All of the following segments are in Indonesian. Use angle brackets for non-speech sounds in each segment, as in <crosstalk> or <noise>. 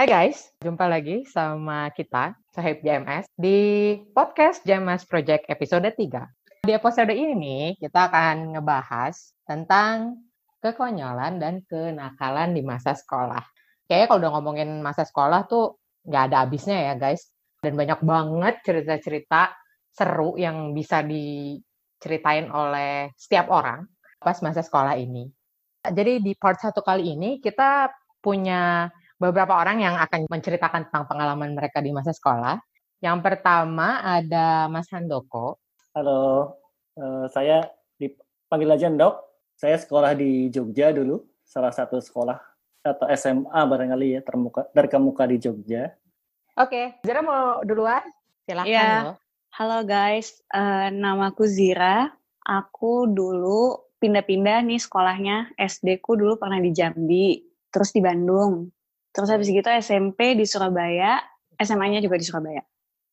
Hai guys, jumpa lagi sama kita, Sahib JMS, di podcast JMS Project episode 3. Di episode ini, kita akan ngebahas tentang kekonyolan dan kenakalan di masa sekolah. Kayaknya kalau udah ngomongin masa sekolah tuh nggak ada habisnya ya guys. Dan banyak banget cerita-cerita seru yang bisa diceritain oleh setiap orang pas masa sekolah ini. Jadi di part satu kali ini kita punya beberapa orang yang akan menceritakan tentang pengalaman mereka di masa sekolah. Yang pertama ada Mas Handoko. Halo, uh, saya dipanggil aja Ndok. Saya sekolah di Jogja dulu, salah satu sekolah atau SMA barangkali ya termuka terkemuka di Jogja. Oke, okay. Zira mau duluan? Silakan. Ya. Halo guys, uh, namaku Zira. Aku dulu pindah-pindah nih sekolahnya. SD ku dulu pernah di Jambi, terus di Bandung, Terus habis gitu SMP di Surabaya, SMA-nya juga di Surabaya.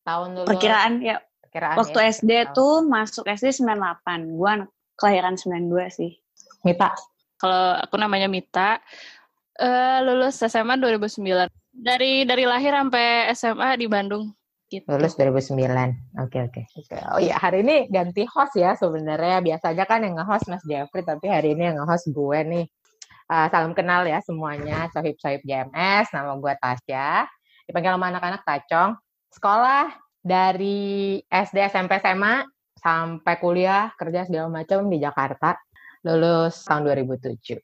Tahun dulu. Perkiraan ya. Perkiraan waktu ya, SD tahun. tuh masuk SD 98. Gua anak kelahiran 92 sih. Mita. Kalau aku namanya Mita, uh, lulus SMA 2009. Dari dari lahir sampai SMA di Bandung. Gitu. Lulus 2009. Oke, oke. Oh iya, hari ini ganti host ya sebenarnya. Biasanya kan yang nge-host Mas Jeffrey, tapi hari ini yang nge-host gue nih. Uh, salam kenal ya semuanya, sohib-sohib JMS, nama gue Tasya. Dipanggil sama anak-anak Tacong. Sekolah dari SD, SMP, SMA, sampai kuliah, kerja segala macam di Jakarta. Lulus tahun 2007.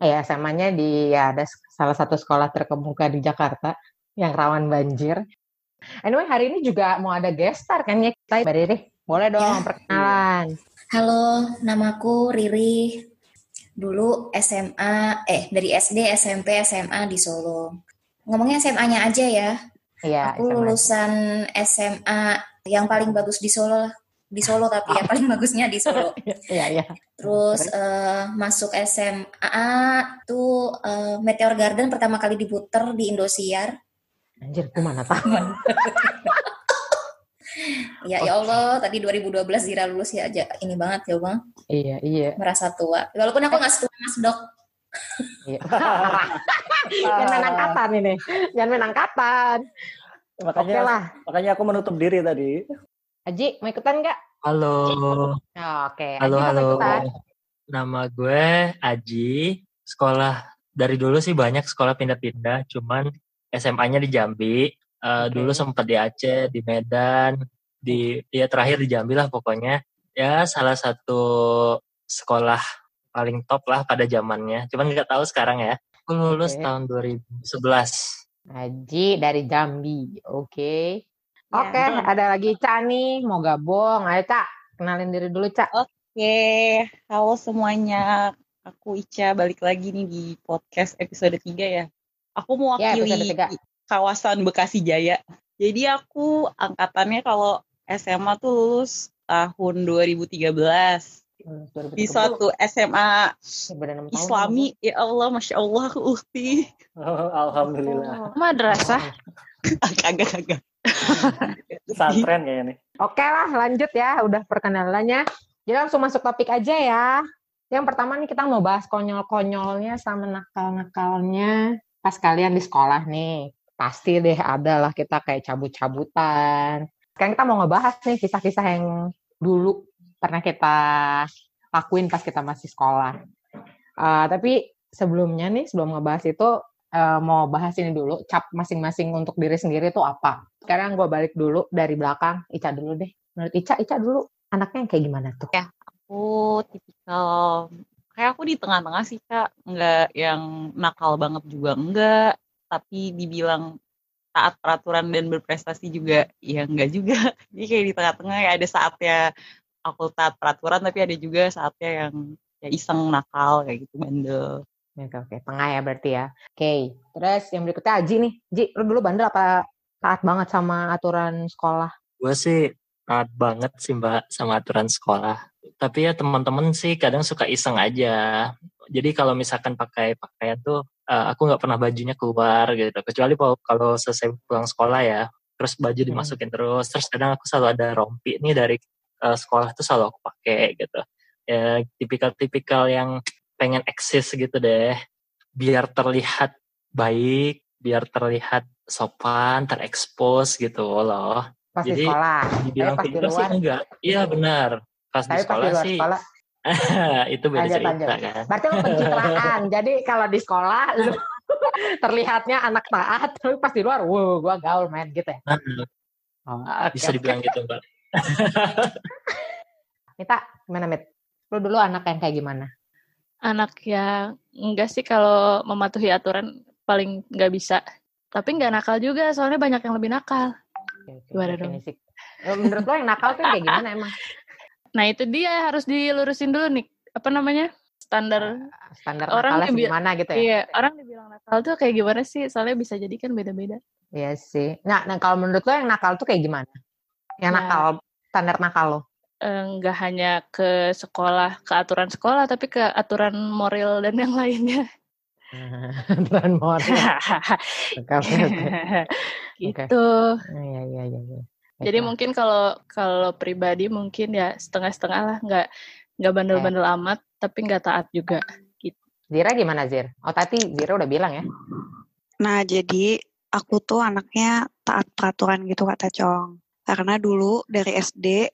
Ya, SMA-nya di ya, ada salah satu sekolah terkemuka di Jakarta yang rawan banjir. Anyway, hari ini juga mau ada guest star kan ya kita. Mbak Riri, boleh dong ya. perkenalan. Halo, namaku Riri dulu SMA eh dari SD SMP SMA di Solo ngomongnya SMA-nya aja ya Iya, aku SMA. lulusan SMA yang paling bagus di Solo di Solo tapi ya paling bagusnya di Solo. <laughs> Iya, iya. Terus uh, masuk SMA tuh uh, Meteor Garden pertama kali diputer di Indosiar. Anjir, gue mana tahu. <laughs> ya okay. ya Allah, tadi 2012 Zira lulus ya aja ini banget ya bang. Iya iya. Merasa tua. Walaupun aku nggak setua mas dok. Iya. <laughs> Jangan main angkatan ini. Jangan main angkatan. Makanya, okay lah. makanya aku menutup diri tadi. Aji, mau ikutan nggak? Halo. Oh, Oke. Okay. Halo, Aji, halo. Nama gue Aji. Sekolah dari dulu sih banyak sekolah pindah-pindah. Cuman SMA-nya di Jambi. Uh, okay. Dulu sempat di Aceh, di Medan, di ya terakhir di Jambi lah pokoknya. Ya salah satu sekolah paling top lah pada zamannya. Cuman nggak tahu sekarang ya. Aku lulus okay. tahun 2011. Haji dari Jambi. Oke. Okay. Ya, Oke, okay, ada lagi Ca nih mau gabung. Ayo Ca, kenalin diri dulu Ca. Oke, okay. halo semuanya. Aku Ica balik lagi nih di podcast episode 3 ya. Aku mewakili ya, kawasan Bekasi Jaya. Jadi aku angkatannya kalau SMA tuh lulus tahun 2013. Hmm, di suatu SMA Islami, ya Allah, masya Allah, aku ukti. Oh, <laughs> Alhamdulillah. Oh. Madrasah? <laughs> kagak kagak. Pesantren kayaknya nih. Oke lah, lanjut ya, udah perkenalannya. Jadi langsung masuk topik aja ya. Yang pertama nih kita mau bahas konyol-konyolnya sama nakal-nakalnya pas kalian di sekolah nih pasti deh ada lah kita kayak cabut-cabutan. Sekarang kita mau ngebahas nih kisah-kisah yang dulu pernah kita lakuin pas kita masih sekolah. Uh, tapi sebelumnya nih, sebelum ngebahas itu, uh, mau bahas ini dulu, cap masing-masing untuk diri sendiri itu apa. Sekarang gue balik dulu dari belakang, Ica dulu deh. Menurut Ica, Ica dulu anaknya yang kayak gimana tuh? Ya, aku tipikal kayak aku di tengah-tengah sih kak nggak yang nakal banget juga enggak tapi dibilang taat peraturan dan berprestasi juga ya enggak juga. <laughs> Jadi kayak di tengah-tengah ya ada saatnya aku taat peraturan tapi ada juga saatnya yang ya iseng nakal kayak gitu bandel. Oke oke tengah ya berarti ya. Oke terus yang berikutnya Aji nih. Ji lu dulu bandel apa taat banget sama aturan sekolah? Gue sih taat banget sih mbak sama aturan sekolah tapi ya teman-teman sih kadang suka iseng aja jadi kalau misalkan pakai pakaian tuh uh, aku nggak pernah bajunya keluar gitu kecuali kalau selesai pulang sekolah ya terus baju hmm. dimasukin hmm. terus terus kadang aku selalu ada rompi nih dari uh, sekolah tuh selalu aku pakai gitu ya tipikal-tipikal yang pengen eksis gitu deh biar terlihat baik biar terlihat sopan, terekspos gitu loh. Pas Jadi, di sekolah. Dibilang pas di pintar sih luar. enggak. Iya benar. Pas Tapi di pas di sekolah luar sih sekolah. <laughs> itu beda Lanjut, cerita lanjut. kan. Berarti lo pencitraan. <laughs> Jadi kalau di sekolah lu <laughs> terlihatnya anak taat, tapi pas di luar, wow, gua gaul main gitu ya. Nah, Oh, bisa dibilang gitu mbak. Mita, gimana Mit? Lu dulu anak yang kayak gimana? anak yang enggak sih kalau mematuhi aturan paling nggak bisa. Tapi nggak nakal juga, soalnya banyak yang lebih nakal. Gimana dong? definisi. Menurut lo yang nakal tuh kayak gimana emang? Nah itu dia harus dilurusin dulu nih, apa namanya standar. Standar Orang nakalnya gimana gitu ya? Iya, orang dibilang nakal tuh kayak gimana sih? Soalnya bisa jadi kan beda-beda. Iya sih. Nah, nah kalau menurut lo yang nakal tuh kayak gimana? Yang Ya. nakal, standar nakal lo? Eh, Nggak hanya ke sekolah, ke aturan sekolah, tapi ke aturan moral dan yang lainnya. <laughs> Aturan moral. <laughs> <laughs> Gitu. Iya, iya, iya. iya. Jadi Baiklah. mungkin kalau kalau pribadi mungkin ya setengah-setengah lah, nggak nggak bandel-bandel amat, tapi nggak taat juga. Zira gimana Zir? Oh tadi Zira udah bilang ya. Nah, jadi aku tuh anaknya taat peraturan gitu kata Cong. Karena dulu dari SD,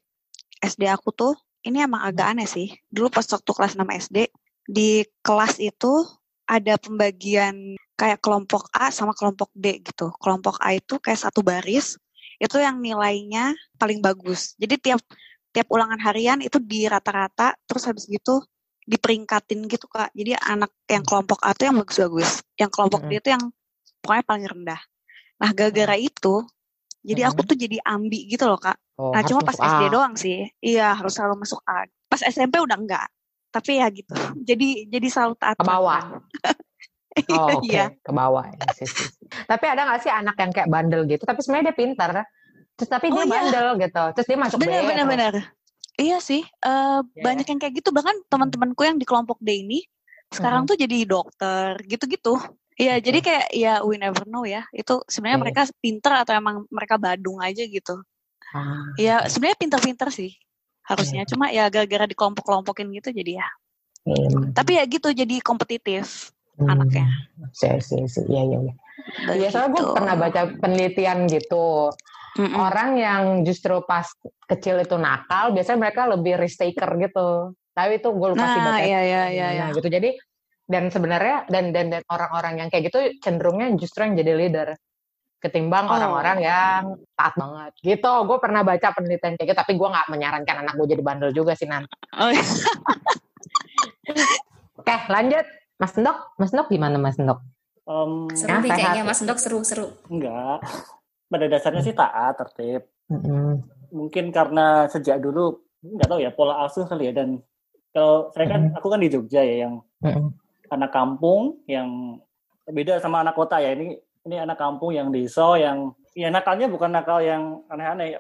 SD aku tuh, ini emang agak aneh sih. Dulu pas waktu kelas 6 SD, di kelas itu ada pembagian kayak kelompok A sama kelompok D gitu. Kelompok A itu kayak satu baris, itu yang nilainya paling bagus. Jadi tiap tiap ulangan harian itu di rata-rata, terus habis gitu diperingkatin gitu kak. Jadi anak yang kelompok A tuh yang bagus-bagus, yang kelompok D itu yang pokoknya paling rendah. Nah gara-gara itu, jadi aku tuh jadi ambi gitu loh kak. Oh, nah cuma pas SD A. doang sih, iya harus selalu masuk A. Pas SMP udah enggak, tapi ya gitu. <laughs> Jadi jadi selalu taat Ke bawah. peraturan. <laughs> Oh, oke, Iya. ke bawah. Yes, yes, yes. Tapi ada nggak sih anak yang kayak bandel gitu, tapi sebenarnya dia pintar, terus tapi Oh, dia iya. bandel gitu, terus dia masuk B Bener bener terus. bener. Iya sih, eh, Iya. banyak yang kayak gitu. Bahkan teman-temanku yang di kelompok D ini sekarang tuh jadi dokter gitu-gitu. Iya, jadi kayak ya we never know ya. Itu sebenarnya Oke. mereka pinter atau emang mereka badung aja gitu. Ah, Ya sebenarnya pinter-pinter sih harusnya. Cuma ya gara-gara di kelompok-kelompokin gitu jadi ya. iya. Tapi ya gitu jadi kompetitif Hmm. anaknya. Sih, sih, sih. Iya, iya, iya. Iya, soalnya gue pernah baca penelitian gitu. Mm-mm. Orang yang justru pas kecil itu nakal, biasanya mereka lebih risk taker gitu. Tapi itu gue lupa sih Nah, baca iya iya iya iya. gitu. Jadi dan sebenarnya dan dan dan orang-orang yang kayak gitu cenderungnya justru yang jadi leader ketimbang Oh. orang-orang yang taat banget gitu. Gue pernah baca penelitian kayak gitu, tapi gue nggak menyarankan anak gue jadi bandel juga sih nanti. Oh, iya. <laughs> Oke, lanjut. Mas Ndok, Mas Ndok gimana Mas Ndok? Em, Seru Ya, nih kayaknya Mas Dok seru-seru. enggak. Pada dasarnya sih taat, tertib. Mm-mm. Mungkin karena sejak dulu nggak tahu ya pola asuh kali ya dan kalau saya kan aku kan di Jogja ya yang Mm-mm. anak kampung yang beda sama anak kota ya ini ini anak kampung yang desa yang ya nakalnya bukan nakal yang aneh-aneh.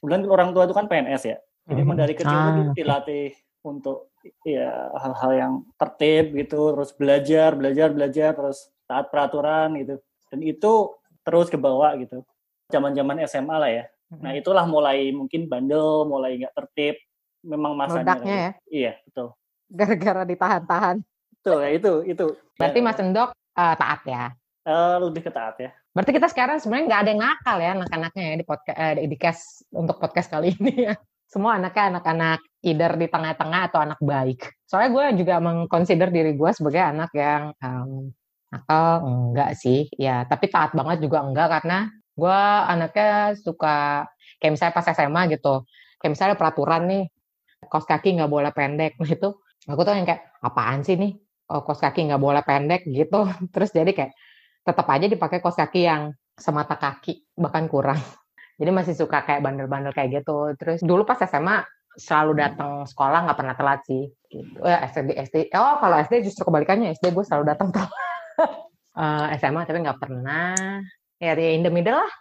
Kemudian orang tua itu kan PNS ya. Jadi emang dari kecil Ah, dilatih untuk ya hal-hal yang tertib gitu terus belajar belajar belajar terus taat peraturan gitu. Dan itu terus ke bawah gitu. Zaman-zaman SMA lah ya. Nah itulah mulai mungkin bandel mulai nggak tertib. Memang masanya Meledaknya ya, iya betul. Gara-gara ditahan-tahan. betul ya itu itu. Berarti Ya, Mas Ndok eh, taat ya. Eh, lebih ketaat ya Berarti kita sekarang sebenarnya nggak ada yang nakal ya anak-anaknya ya di podcast di, di cast untuk podcast kali ini ya. Semua anaknya anak-anak either di tengah-tengah atau anak baik. Soalnya gue juga mengconsider diri gue sebagai anak yang em, nakal enggak sih, ya. Tapi taat banget juga enggak karena gue anaknya suka kayak misalnya pas SMA gitu. Kayak misalnya peraturan nih kos kaki nggak boleh pendek nah itu aku tuh yang kayak apaan sih nih oh, kos kaki nggak boleh pendek gitu <laughs> terus jadi kayak tetap aja dipakai kos kaki yang semata kaki bahkan kurang. <laughs> Jadi masih suka kayak bandel-bandel kayak gitu. Terus dulu pas SMA selalu datang sekolah nggak pernah telat sih gitu. eh, SD SD oh kalau SD justru kebalikannya. SD gue selalu datang telat <laughs> Eh, SMA tapi nggak pernah. Ya in the middle lah.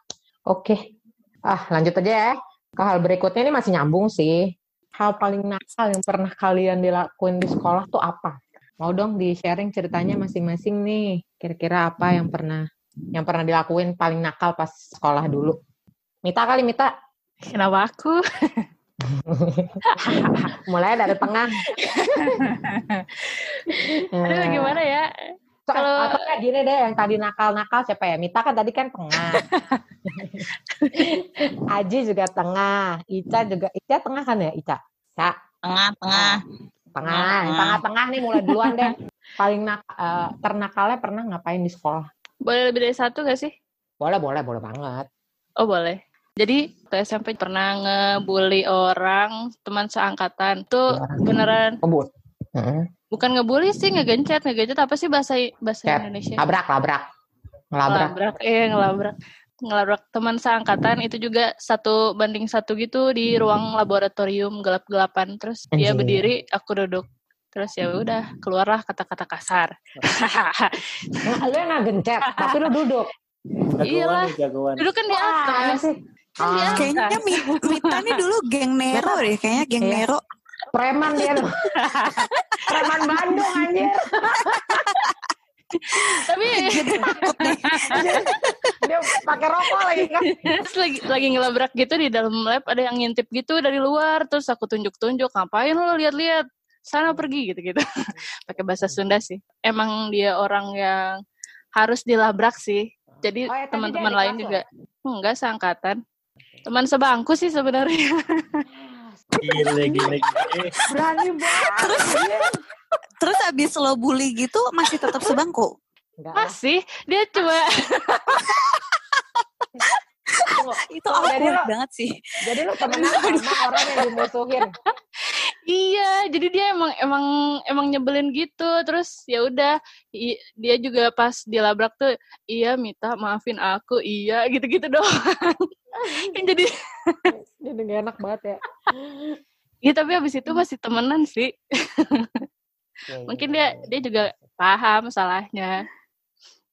Oke. Ah lanjut aja ya. Ke hal berikutnya ini masih nyambung sih. Hal paling nakal yang pernah kalian dilakuin di sekolah tuh apa? Mau dong di sharing ceritanya masing-masing nih kira-kira apa yang pernah yang pernah dilakuin paling nakal pas sekolah dulu Mita kali Mita Kenapa aku? <laughs> mulai dari tengah <laughs> Aduh, Eh, gimana ya? So, kalau atau kayak gini deh yang tadi nakal-nakal siapa ya? Mita kan tadi kan tengah. <laughs> Aji juga tengah, Ica juga Ica tengah kan ya Ica? Ica. Tengah, tengah. Tengah, tengah-tengah nih mulai duluan deh. Paling nak, uh, ternakalnya pernah ngapain di sekolah? Boleh lebih dari satu gak sih? Boleh, boleh, boleh banget. Oh boleh. Jadi waktu SMP pernah ngebully orang teman seangkatan. Tuh beneran. Kebut. Uh-huh. Bukan ngebully sih, ngegencet, ngegencet apa sih bahasa bahasa Cat. Indonesia? Labrak, labrak. Ngelabrak. Ngelabrak, eh ngelabrak. Ngelabrak teman seangkatan itu juga satu banding satu gitu di ruang laboratorium gelap-gelapan. Terus dia berdiri, aku duduk. Terus ya udah keluarlah kata-kata kasar. nah, <laughs> <laughs> lu yang ngegencet, tapi lu duduk. Iya Dulu kan di atas. Kan ah. Kayaknya Mita nih dulu geng Nero deh, kayaknya geng iya. Nero. Preman dia loh. Preman Bandung anjir. Tapi <laughs> dia, dia pakai rokok lagi kan. Terus lagi lagi ngelabrak gitu di dalam lab ada yang ngintip gitu dari luar terus aku tunjuk-tunjuk ngapain lo lihat-lihat sana pergi gitu-gitu. <laughs> pakai bahasa Sunda sih. Emang dia orang yang harus dilabrak sih. Jadi oh, ya, teman-teman lain juga enggak seangkatan. Teman sebangku sih sebenarnya. <laughs> Gile, gile, gile. Berani banget. Terus, terus abis lo bully gitu masih tetap sebangku? Enggak masih. Dia cuma... itu oh, awkward banget sih. Jadi lo temenan sama orang yang dimusuhin. Iya, jadi dia emang emang emang nyebelin gitu. Terus ya udah dia juga pas dilabrak tuh, iya Mita maafin aku, iya <laughs> gitu-gitu doang. <laughs> kan jadi jadi gak enak banget ya. Iya tapi habis itu masih temenan sih. Ya, Mungkin dia dia juga paham salahnya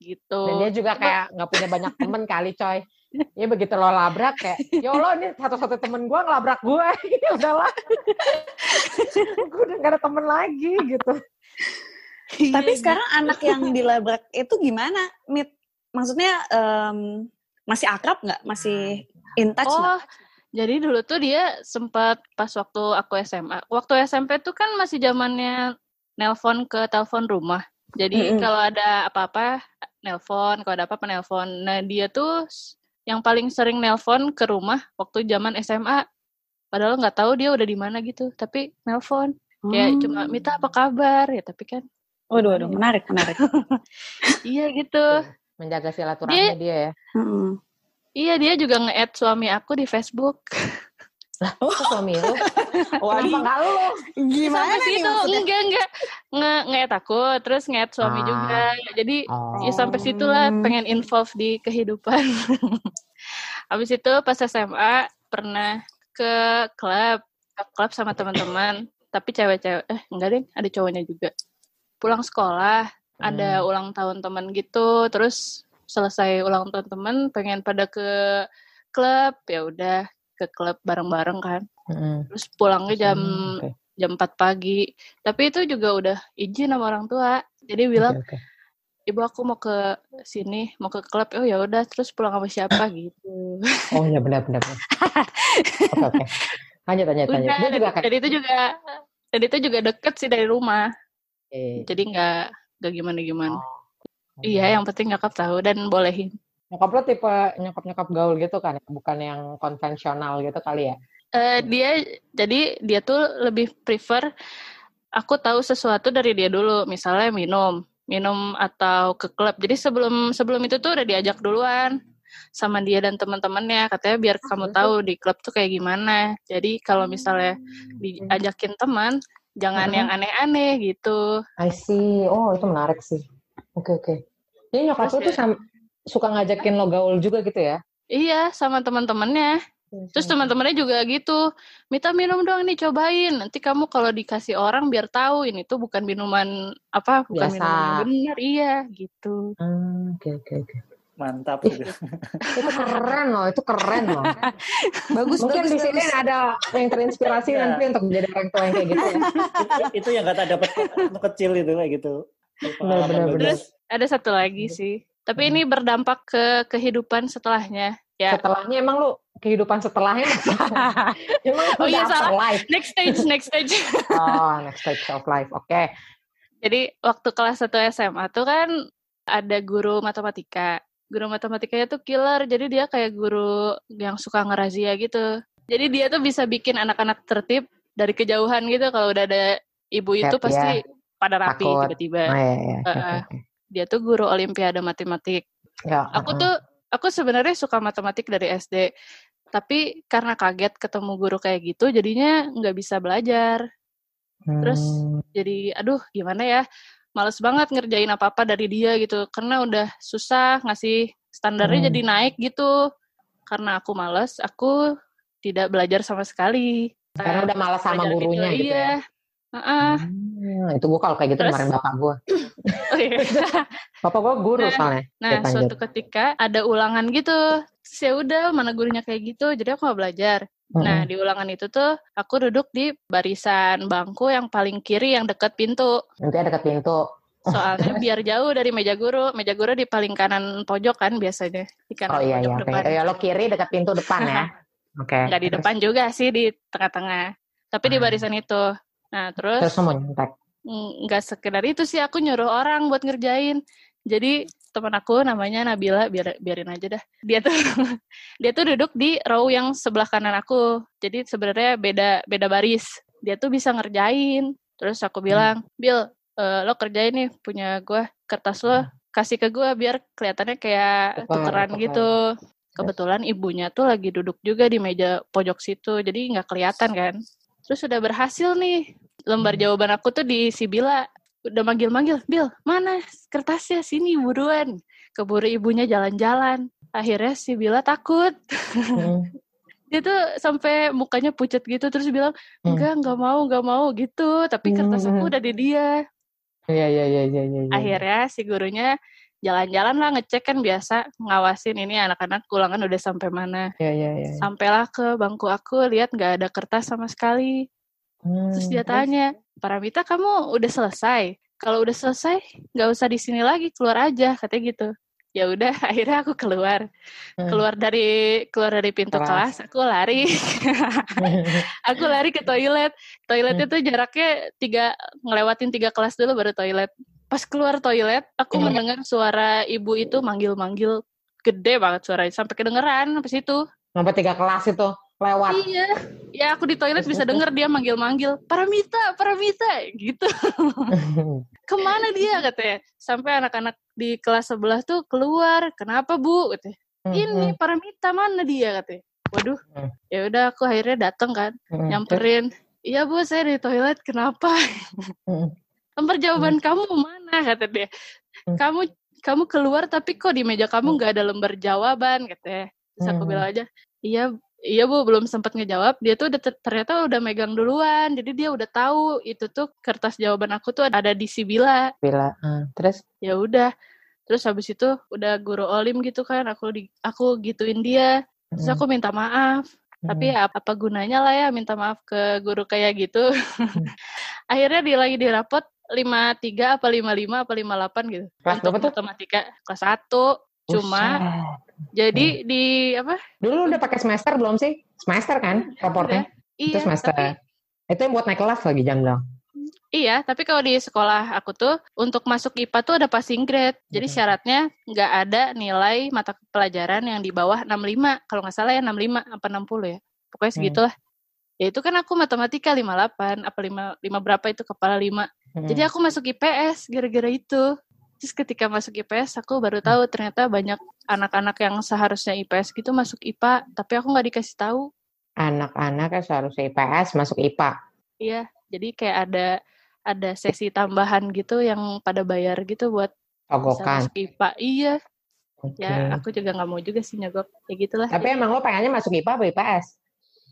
gitu. Dan dia juga kayak nggak punya banyak temen kali coy ya begitu lo labrak kayak ya Allah ini satu-satu temen gue ngelabrak gue <laughs> ya udahlah. <laughs> Gue udah gak ada temen lagi gitu. Tapi sekarang anak yang dilabrak itu gimana mit? Maksudnya um, masih akrab nggak? Masih in touch oh gak? jadi dulu tuh dia sempat pas waktu aku SMA waktu SMP tuh kan masih zamannya nelpon ke telepon rumah. Jadi mm -hmm. kalau ada apa-apa nelpon kalau ada apa-apa nelpon. Nah dia tuh yang paling sering nelpon ke rumah waktu zaman SMA padahal nggak tahu dia udah di mana gitu tapi nelpon. Hmm. kayak cuma minta apa kabar? Ya tapi kan waduh waduh menarik menarik. <laughs> Iya gitu. Menjaga silaturahmi dia, dia ya. Mm iya dia juga nge-add suami aku di Facebook <laughs> lah oh. suami lu? Oh, kenapa nggak lu. gimana sampai situ. Enggak enggak. Nge nge aku terus nge suami ah. juga jadi oh. ya sampai situlah pengen involve di kehidupan. <laughs> Habis itu pas SMA pernah ke klub ke klub sama teman-teman. Tapi cewek-cewek eh enggak deh ada cowoknya juga. Pulang sekolah hmm. ada ulang tahun teman gitu. Terus selesai ulang tahun teman pengen pada ke klub ya udah ke klub bareng-bareng kan. Mm. Terus pulangnya jam mm, okay. jam 4 pagi. Tapi itu juga udah izin sama orang tua. Jadi bilang, okay, okay. "Ibu aku mau ke sini, mau ke klub." Oh ya udah, terus pulang sama siapa <laughs> gitu. Oh ya benar benar. Oke oke. Okay, Lanjut lanjut lanjut. Dia juga kan. Jadi itu juga dan itu juga deket sih dari rumah. Okay. Jadi nggak nggak gimana gimana. Oh. Iya, yang penting nyokap tahu dan bolehin. Nyokap lo tipe nyokap-nyokap gaul gitu kan, bukan yang konvensional gitu kali ya? Uh, dia jadi dia tuh lebih prefer aku tahu sesuatu dari dia dulu, misalnya minum, minum atau ke klub. Jadi sebelum sebelum itu tuh udah diajak duluan sama dia dan teman-temannya katanya biar kamu tahu di klub tuh kayak gimana. Jadi kalau misalnya diajakin teman jangan -huh. yang aneh-aneh gitu. I see. Oh, itu menarik sih. Oke, okay, oke. Okay. Jadi nyokap Terus tuh ya, sama suka ngajakin lo gaul juga gitu ya? Iya, sama teman-temannya. Terus teman-temannya juga gitu, Mita minum dong nih cobain. Nanti kamu kalau dikasih orang biar tahu ini tuh bukan minuman apa, bukan Biasa. minuman benar, iya gitu. Hmm, oke oke oke. Mantap gitu. itu keren loh, itu keren loh. <laughs> bagus Mungkin bagus, di sini bagus. ada yang terinspirasi <laughs> ya. nanti untuk menjadi orang tua yang kayak gitu ya. itu yang kata dapat kecil itu kayak gitu. Benar, benar, benar. Terus ada satu lagi sih tapi ini berdampak ke kehidupan setelahnya. Ya. Setelahnya emang lu kehidupan setelahnya <laughs> emang oh iya salah. Life. Next stage, next stage. <laughs> oh, next stage of life. Oke. Okay. Jadi waktu kelas 1 SMA tuh kan ada guru matematika. Guru matematikanya tuh killer, jadi dia kayak guru yang suka ngerazia gitu. Jadi dia tuh bisa bikin anak-anak tertib dari kejauhan gitu. Kalau udah ada ibu itu pasti ya. pada rapi tiba-tiba. Oh, iya, iya. Uh, uh. Dia tuh guru olimpiade matematik. Ya, aku tuh aku sebenarnya suka matematik dari SD. Tapi karena kaget ketemu guru kayak gitu, jadinya nggak bisa belajar. Terus hmm. jadi, aduh gimana ya, males banget ngerjain apa-apa dari dia gitu. Karena udah susah ngasih standarnya hmm. jadi naik gitu. Karena aku males, aku tidak belajar sama sekali. Karena udah malas sama gurunya gitu, gitu iya. Uh-uh. Hmm, itu gue kalau kayak gitu Terus, kemarin bapak gue. <laughs> oh iya. <laughs> bapak gue guru nah, soalnya. Nah, suatu ketika ada ulangan gitu. Ya udah mana gurunya kayak gitu, jadi aku mau belajar. hmm Nah, di ulangan itu tuh aku duduk di barisan bangku yang paling kiri yang deket pintu. Nanti ada deket pintu. Soalnya <laughs> biar jauh dari meja guru. Meja guru di paling kanan pojok kan biasanya. Di kanan oh iya iya. Depan. Ya, lo kiri dekat pintu depan ya. Oke. Okay. Nggak di depan juga sih di tengah-tengah. Tapi hmm. di barisan itu. Nah, terus Terus mau nyontek. Enggak sekedar itu sih aku nyuruh orang buat ngerjain. Jadi teman aku namanya Nabila, biar biarin aja dah. Dia tuh <laughs> dia tuh duduk di row yang sebelah kanan aku. Jadi sebenarnya beda beda baris. Dia tuh bisa ngerjain. Terus aku bilang, hmm. "Bil, uh, lo kerjain nih punya gue kertas lo kasih ke gue biar kelihatannya kayak tukeran gitu." Kebetulan ibunya tuh lagi duduk juga di meja pojok situ, jadi nggak kelihatan kan. Terus sudah berhasil nih. Lembar hmm. jawaban aku tuh di Sibila. Udah manggil-manggil, Bil, mana kertasnya? Sini buruan. Keburu ibunya jalan-jalan. Akhirnya si Bila takut. Hmm. <laughs> Dia tuh sampai mukanya pucat gitu terus bilang, hmm. enggak, enggak mau, enggak mau gitu. Tapi kertas aku hmm. udah di dia. Iya, iya, iya, iya. Ya, Akhirnya si gurunya jalan-jalan lah ngecek kan biasa ngawasin ini anak-anak ulangan udah sampai mana. Iya, iya, iya. Sampailah ke bangku aku lihat nggak ada kertas sama sekali. Hmm, terus dia tanya, Paramita kamu udah selesai? Kalau udah selesai nggak usah di sini lagi keluar aja katanya gitu. Ya udah <laughs> akhirnya aku keluar. Hmm. Keluar dari keluar dari pintu kelas, kelas aku lari. <laughs> aku lari ke toilet. Toiletnya hmm. tuh jaraknya tiga ngelewatin tiga kelas dulu baru toilet pas keluar toilet aku hmm. mendengar suara ibu itu manggil-manggil. Gede banget suaranya sampai kedengeran habis itu. Sampai tiga kelas itu lewat. Iya. Ya aku di toilet bisa denger dia manggil-manggil Paramita Paramita gitu. <laughs> Ke mana dia? katanya. Sampai anak-anak di kelas sebelah tuh keluar kenapa bu? katanya. Ini. Paramita mana dia? katanya. Waduh. Hmm. ya udah aku akhirnya datang kan nyamperin. Iya bu saya di toilet kenapa lembar jawaban hmm. kamu mana? kata dia. Hmm. kamu kamu keluar tapi kok di meja kamu hmm. nggak ada lembar jawaban? katanya terus aku hmm. bilang aja iya iya bu belum sempat ngejawab. Dia tuh udah ternyata udah megang duluan. Jadi dia udah tahu itu tuh kertas jawaban aku tuh ada di si Bila. Bila hmm. terus? Ya udah. Terus habis itu udah guru olim gitu kan aku di aku gituin dia. Terus aku minta maaf. Tapi ya apa gunanya lah ya minta maaf ke guru kayak gitu. <laughs> Akhirnya dia lagi di rapot lima tiga apa lima lima apa lima delapan gitu kelas untuk matematika kelas satu cuma jadi hmm. di apa dulu udah pakai semester belum sih semester kan raportnya iya, itu semester tapi, itu yang buat naik kelas lagi jam dong Iya, tapi kalau di sekolah aku tuh untuk masuk IPA tuh ada passing grade. Jadi hmm. syaratnya nggak ada nilai mata pelajaran yang di bawah 65. Kalau nggak salah ya 65 apa 60 ya. Pokoknya segitulah. Hmm. Ya itu kan aku matematika 58, apa 5, 5 berapa itu kepala 5. Hmm. Jadi aku masuk IPS gara-gara itu. Terus ketika masuk IPS aku baru hmm. tahu ternyata banyak anak-anak yang seharusnya IPS gitu masuk IPA, tapi aku nggak dikasih tahu. Anak-anak yang seharusnya IPS masuk IPA. Iya, jadi kayak ada ada sesi tambahan gitu yang pada bayar gitu buat Togokan. masuk IPA. Iya. Okay. Ya, aku juga nggak mau juga sih nyogok. Ya gitulah. Tapi emang lo pengennya masuk IPA apa IPS?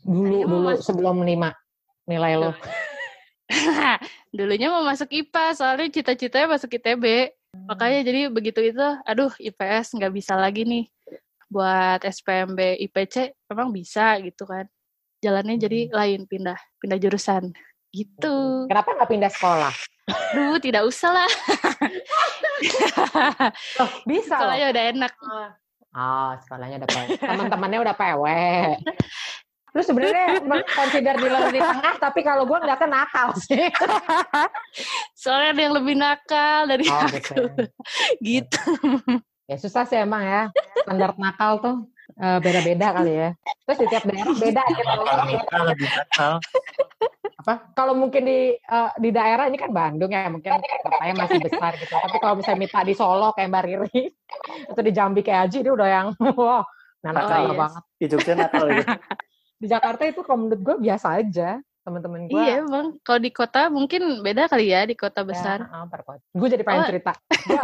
Dulu, dulu masuk... sebelum lima nilai lo. <laughs> Dulunya mau masuk IPA, soalnya cita-citanya masuk ITB. Makanya jadi begitu itu, aduh IPS nggak bisa lagi nih. Buat SPMB IPC memang bisa gitu kan. Jalannya jadi hmm. lain, pindah pindah jurusan. Gitu. Kenapa nggak pindah sekolah? Duh, tidak usah lah. <laughs> oh, bisa Sekolahnya udah enak. Oh, sekolahnya udah PW. Teman-temannya udah PW. <laughs> Lu sebenarnya consider di di tengah, tapi kalau gue nggak nakal sih. <laughs> Soalnya ada yang lebih nakal dari oh, aku. Gitu. <laughs> gitu. Ya susah sih emang ya. Standar nakal tuh uh, beda-beda kali ya. Terus di tiap daerah beda gitu. lebih nakal. Apa? Kalau mungkin di uh, di daerah ini kan Bandung ya, mungkin katanya masih besar gitu. Tapi kalau misalnya minta di Solo kayak Mbak Riri, <laughs> atau di Jambi kayak Aji, dia udah yang wow, nah, nakal oh, yes. banget. Di Jogja nakal gitu di Jakarta itu kalau menurut gue biasa aja teman-teman gue. Iya bang, kalau di kota mungkin beda kali ya di kota ya, besar. Ya, per kota. Gue jadi pengen oh. cerita. Gua,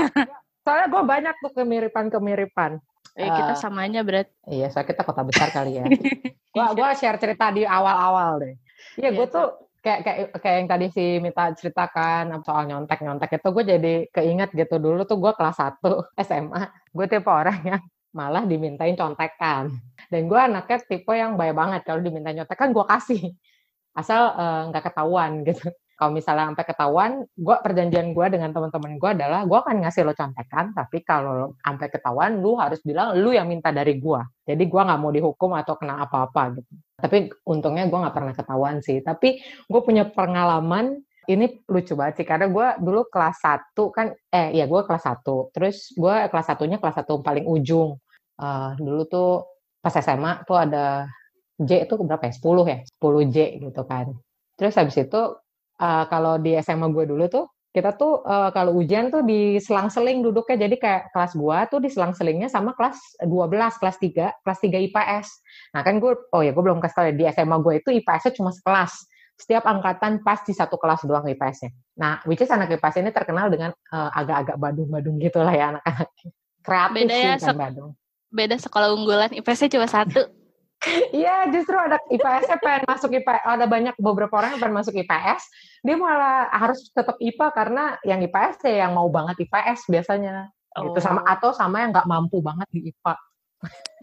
soalnya gue banyak tuh kemiripan-kemiripan. Eh, kita uh, samanya berat. Iya, soalnya kita kota besar kali ya. <laughs> Gue gua share cerita di awal-awal deh. Iya, gue iya, tuh kayak kayak kayak yang tadi si minta ceritakan soal nyontek nyontek itu gue jadi keinget gitu dulu tuh gue kelas 1 SMA gue tipe orang yang malah dimintain contekan. Dan gue anaknya tipe yang baik banget kalau diminta nyontekan gue kasih asal eh, nggak uh, ketahuan gitu. Kalau misalnya sampai ketahuan, gue perjanjian gue dengan teman-teman gue adalah gue akan ngasih lo contekan, tapi kalau sampai ketahuan, lu harus bilang lu yang minta dari gue. Jadi gue nggak mau dihukum atau kena apa-apa gitu. Tapi untungnya gue nggak pernah ketahuan sih. Tapi gue punya pengalaman ini lucu banget sih karena gue dulu kelas 1 kan eh ya gue kelas 1 terus gue kelas satunya kelas satu paling ujung uh, dulu tuh pas SMA tuh ada J itu berapa ya? 10 ya? 10 J gitu kan. Terus habis itu uh, kalau di SMA gue dulu tuh kita tuh uh, kalau ujian tuh di selang-seling duduknya jadi kayak kelas gua tuh di selang-selingnya sama kelas 12, kelas 3, kelas 3 IPS. Nah kan gue, oh ya gue belum kasih tau ya, di SMA gue itu IPS-nya cuma sekelas. Setiap angkatan pasti satu kelas doang IPS-nya. Nah, which is anak IPS ini terkenal dengan uh, agak-agak badung-badung gitu lah ya anak-anak. Kreatif Beda ya, sih kan badung beda sekolah unggulan IPS-nya cuma satu. <laughs> Iya, justru ada IPS-nya pengen masuk IPS, ada banyak beberapa orang yang pengen masuk IPS, dia malah harus tetap IPA karena yang IPS ya yang mau banget IPS biasanya. Oh. Gitu sama oh. atau sama yang nggak mampu banget di IPA.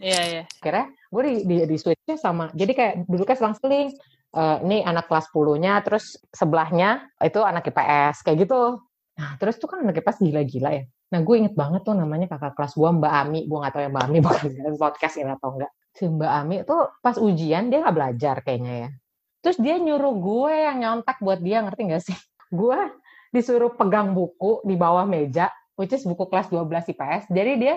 Iya, iya. <laughs> Akhirnya gue di, di, di switch-nya sama. Jadi kayak dulu kan selang-seling, uh, ini anak kelas 10-nya, terus sebelahnya itu anak IPS, kayak gitu. Nah, terus tuh kan anak IPS gila-gila ya. Nah, gue inget banget tuh namanya kakak kelas gue, Mbak Ami. Gue gak tau ya Mbak Ami <laughs> bakal podcast ini atau enggak. Si Mbak Ami tuh pas ujian dia gak belajar kayaknya ya. Terus dia nyuruh gue yang nyontek buat dia, ngerti gak sih? <laughs> Gue disuruh pegang buku di bawah meja, which is buku kelas 12 IPS. Jadi dia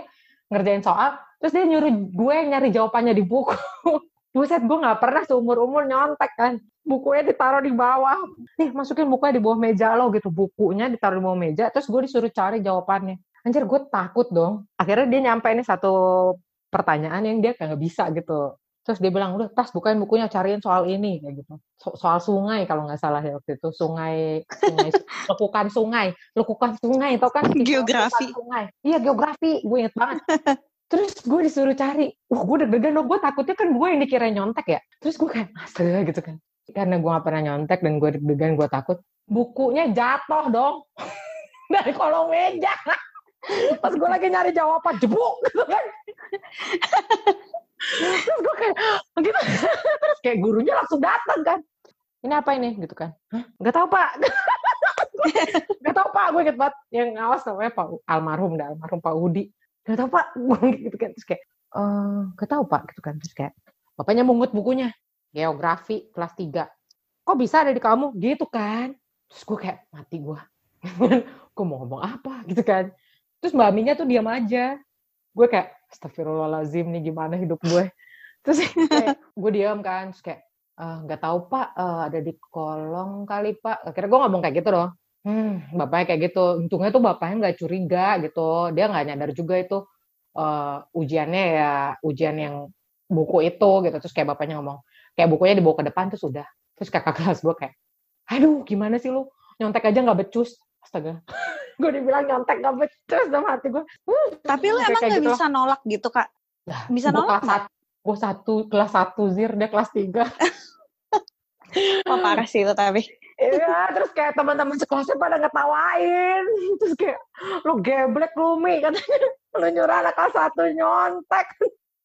ngerjain soal, terus dia nyuruh gue nyari jawabannya di buku. <laughs> Buset, gue gak pernah seumur-umur nyontek kan bukunya ditaruh di bawah. Nih, masukin bukunya di bawah meja lo gitu. Bukunya ditaruh di bawah meja, terus gue disuruh cari jawabannya. Anjir, gue takut dong. Akhirnya dia nyampe ini satu pertanyaan yang dia nggak bisa gitu. Terus dia bilang, udah tas bukain bukunya, cariin soal ini kayak gitu. So soal sungai kalau nggak salah ya waktu itu. Sungai, sungai, <laughs> lekukan sungai, lekukan sungai, tau kan? Geografi. Sungai. Iya geografi, gue inget banget. <laughs> Terus gue disuruh cari, wah gue deg-degan loh, gue takutnya kan gue yang dikira nyontek ya. Terus gue kayak, astaga gitu kan. Karena gue gak pernah nyontek dan gue deg-degan gue takut bukunya jatuh dong <laughs> dari kolong meja. Pas gue lagi nyari jawaban jebuk gitu kan. Terus gue kayak gitu. Terus kayak gurunya langsung datang kan. Ini apa ini? Gitu kan. Hah? nggak tahu pak. <laughs> Nggak tahu pak. Gue inget banget yang ngawas namanya pak almarhum dah almarhum pak Udi nggak tahu pak <laughs> gitu kan terus kayak eh, nggak tahu pak gitu kan terus kayak bapaknya mungut bukunya geografi kelas 3. Kok bisa ada di kamu? Gitu kan. Terus gue kayak mati gue. <laughs> gue mau ngomong apa gitu kan. Terus Mbak Aminya tuh diam aja. Gue kayak astagfirullahalazim nih gimana hidup gue. <laughs> Terus kayak, gue diam kan. Terus kayak eh, nggak uh, tahu pak uh, ada di kolong kali pak. Akhirnya gue ngomong kayak gitu dong. Hmm, bapaknya kayak gitu. Untungnya tuh bapaknya nggak curiga gitu. Dia nggak nyadar juga itu uh, ujiannya ya ujian yang buku itu gitu. Terus kayak bapaknya ngomong, kayak bukunya dibawa ke depan tuh sudah terus kakak <laughs> kelas gue kayak aduh gimana sih lu? Nyontek aja nggak becus. Astaga. <laughs> Gue dibilang nyontek nggak becus sama hati gue uh, tapi lu emang nggak gitu bisa nolak gitu kak? Bisa nolak kelas gue satu kelas satu zir dia kelas tiga. <laughs> Oh parah sih itu tapi Iya, terus kayak teman-teman sekelasnya pada ngetawain. Terus kayak, lu geblek lu Mi, katanya. <laughs> Lu nyuruh anak kelas satu nyontek.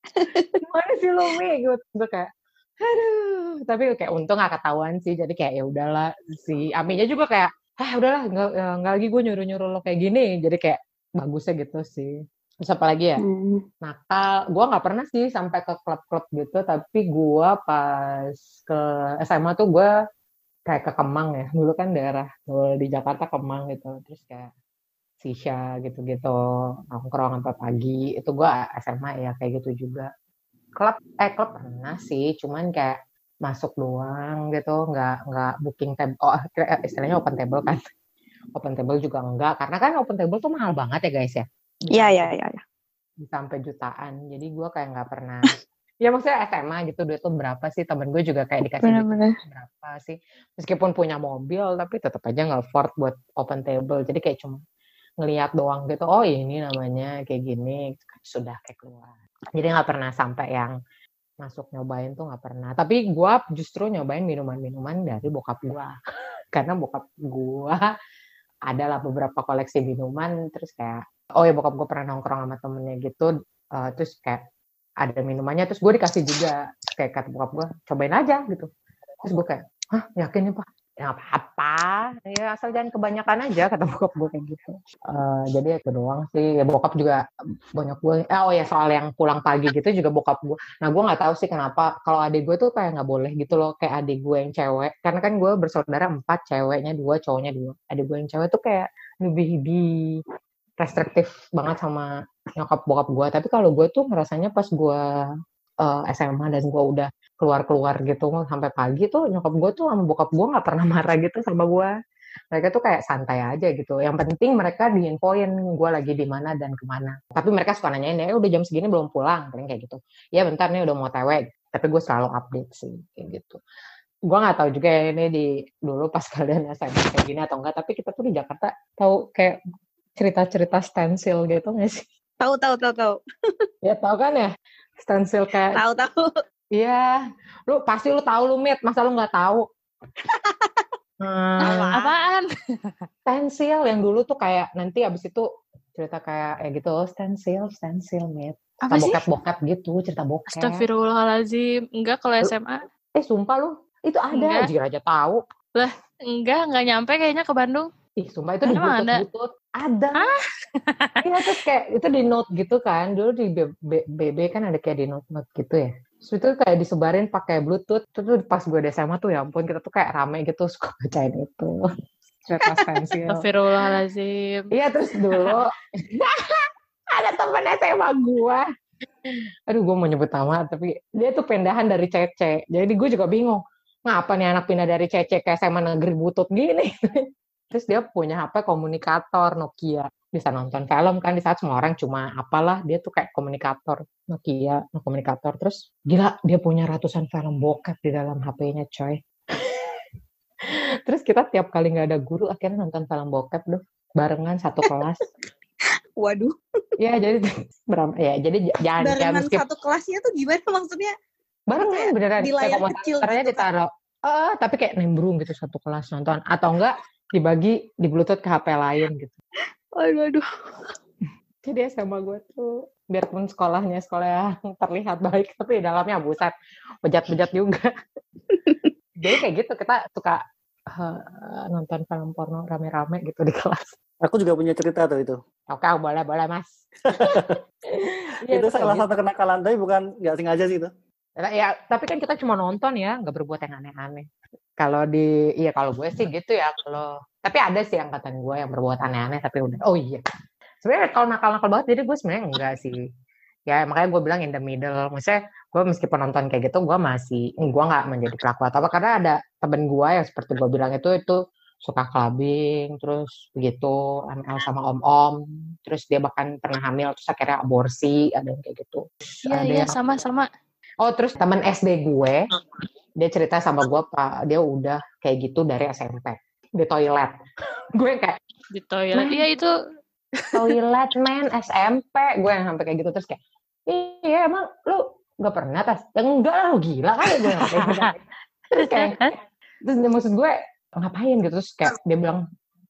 <laughs> Gimana sih lu Mi? Gue kayak, aduh tapi kayak untung gak ketahuan sih jadi kayak ya udahlah si Aminya juga kayak ah udahlah nggak nggak lagi gue nyuruh nyuruh lo kayak gini jadi kayak bagusnya gitu sih Terus apa lagi ya? Hmm. Nakal. Gue nggak pernah sih sampai ke klub-klub gitu, tapi gue pas ke SMA tuh gue kayak ke Kemang ya. Dulu kan daerah dulu di Jakarta Kemang gitu. Terus kayak Sisha gitu-gitu nongkrong sampai pagi. Itu gue SMA ya kayak gitu juga. Klub eh klub pernah sih, cuman kayak masuk doang gitu, nggak nggak booking table. Oh istilahnya open table kan. Open table juga enggak, karena kan open table tuh mahal banget ya guys ya. Iya iya iya. Ya. Sampai jutaan. Jadi gue kayak nggak pernah ya maksudnya SMA gitu duit tuh berapa sih? Temen gue juga kayak dikasih Bener -bener. berapa sih? Meskipun punya mobil tapi tetap aja nggak afford buat open table. Jadi kayak cuma ngelihat doang gitu oh ini namanya kayak gini sudah kayak keluar. Jadi nggak pernah sampai yang masuk nyobain tuh nggak pernah. Tapi gue justru nyobain minuman-minuman dari bokap gue. <laughs> Karena bokap gue adalah beberapa koleksi minuman terus kayak oh ya bokap gue pernah nongkrong sama temennya gitu. Uh, terus kayak ada minumannya terus gue dikasih juga kayak kata bokap gue cobain aja gitu. Terus gue kayak hah yakin nih pak? Ya apa-apa. Ya asal jangan kebanyakan aja kata bokap gue kayak gitu. Uh, jadi itu doang sih. Ya bokap juga banyak gue eh, oh ya soal yang pulang pagi gitu juga bokap gue nah gue nggak tahu sih kenapa kalau adik gue tuh kayak nggak boleh gitu loh kayak adik gue yang cewek. Karena kan gue bersaudara empat ceweknya dua cowoknya dua. Adik gue yang cewek tuh kayak lebih di restriktif banget sama nyokap bokap gue tapi kalau gue tuh ngerasanya pas gue uh, SMA dan gue udah keluar-keluar gitu sampai pagi tuh nyokap gue tuh sama bokap gue nggak pernah <laughs> marah gitu sama gue mereka tuh kayak santai aja gitu. Yang penting mereka diinfoin gue lagi di mana dan ke mana. Tapi mereka suka nanyain ya udah jam segini belum pulang? Paling kayak gitu. Ya bentar nih udah mau tewek tapi gue selalu update sih kayak gitu. Gue nggak tahu juga ya ini di dulu pas <laughs> kalian SMA kayak gini atau enggak tapi kita tuh di Jakarta tahu kayak cerita-cerita stensil gitu nggak sih? Tahu tahu tahu tahu. ya tahu kan ya stensil kayak. Tahu tahu. Iya, lu pasti lu tahu lu mit, masa lu nggak tahu? hmm, apaan? stensil yang dulu tuh kayak nanti abis itu cerita kayak ya gitu stensil stensil mit. Apa cerita bokap-bokap gitu, cerita bokap. Astagfirullahalazim. Enggak kalau SMA. Eh sumpah lu, itu ada Jika aja tahu. Lah, enggak, enggak nyampe kayaknya ke Bandung. Ih, sumpah itu di butut-butut. Ada. <laughs> Iya, terus kayak itu di note gitu kan. Dulu di BB kan ada kayak di note-note gitu ya. Terus itu kayak disebarin pakai bluetooth. Terus tuh pas gue di SMA tuh ya ampun, kita tuh kayak rame gitu suka bacain itu. <laughs> Cerita stensil. Astagfirullahaladzim. Iya, terus dulu <laughs> ada temen SMA gue. Aduh, gue mau nyebut nama, tapi dia tuh pindahan dari Cece. Jadi gue juga bingung. Ngapa nih anak pindah dari Cece ke SMA negeri butut gini? Terus dia punya HP komunikator Nokia. Bisa nonton film kan di saat semua orang cuma apalah dia tuh kayak komunikator Nokia, komunikator. Terus gila dia punya ratusan film bokep di dalam HP-nya coy. <laughs> Terus kita tiap kali nggak ada guru akhirnya nonton film bokep tuh barengan satu kelas. <laughs> Waduh. Ya jadi berapa ya jadi jangan barengan satu kelasnya tuh gimana maksudnya? Barengan beneran. Di layar kecil. Gitu, ditaruh. Uh, tapi kayak nimbrung gitu satu kelas nonton atau enggak dibagi di bluetooth ke HP lain gitu. Aduh, aduh. Jadi sama gue tuh biarpun sekolahnya sekolah yang terlihat baik tapi dalamnya buset bejat-bejat juga. <laughs> Jadi kayak gitu kita suka uh, nonton film porno rame-rame gitu di kelas. Aku juga punya cerita tuh itu. Oke, boleh boleh mas. <laughs> ya, itu salah gitu. satu kenakalan tapi bukan nggak sengaja sih itu. Ya, tapi kan kita cuma nonton ya, nggak berbuat yang aneh-aneh. Kalau di, iya kalau gue sih gitu ya. Kalau tapi ada sih angkatan gue yang berbuat aneh-aneh tapi udah. Oh iya. Sebenarnya kalau nakal-nakal banget, jadi gue sebenarnya enggak sih. Ya makanya gue bilang in the middle. Maksudnya gue meskipun nonton kayak gitu, gue masih, gue nggak menjadi pelaku atau apa. Karena ada temen gue yang seperti gue bilang itu itu suka clubbing, terus begitu, ML sama om-om, terus dia bahkan pernah hamil, terus akhirnya aborsi, ada yang kayak gitu. Iya, iya, sama-sama. Oh, terus teman SD gue, dia cerita sama gue, Pak, dia udah kayak gitu dari SMP. Di toilet. <laughs> gue kayak, di toilet. Iya, itu. toilet, men, SMP. Gue yang sampai kayak gitu. Terus kayak, iya emang lu gak pernah tas? Ya enggak lah, lu gila kan gue Terus kayak, terus maksud gue, ngapain gitu. Terus kayak, dia bilang,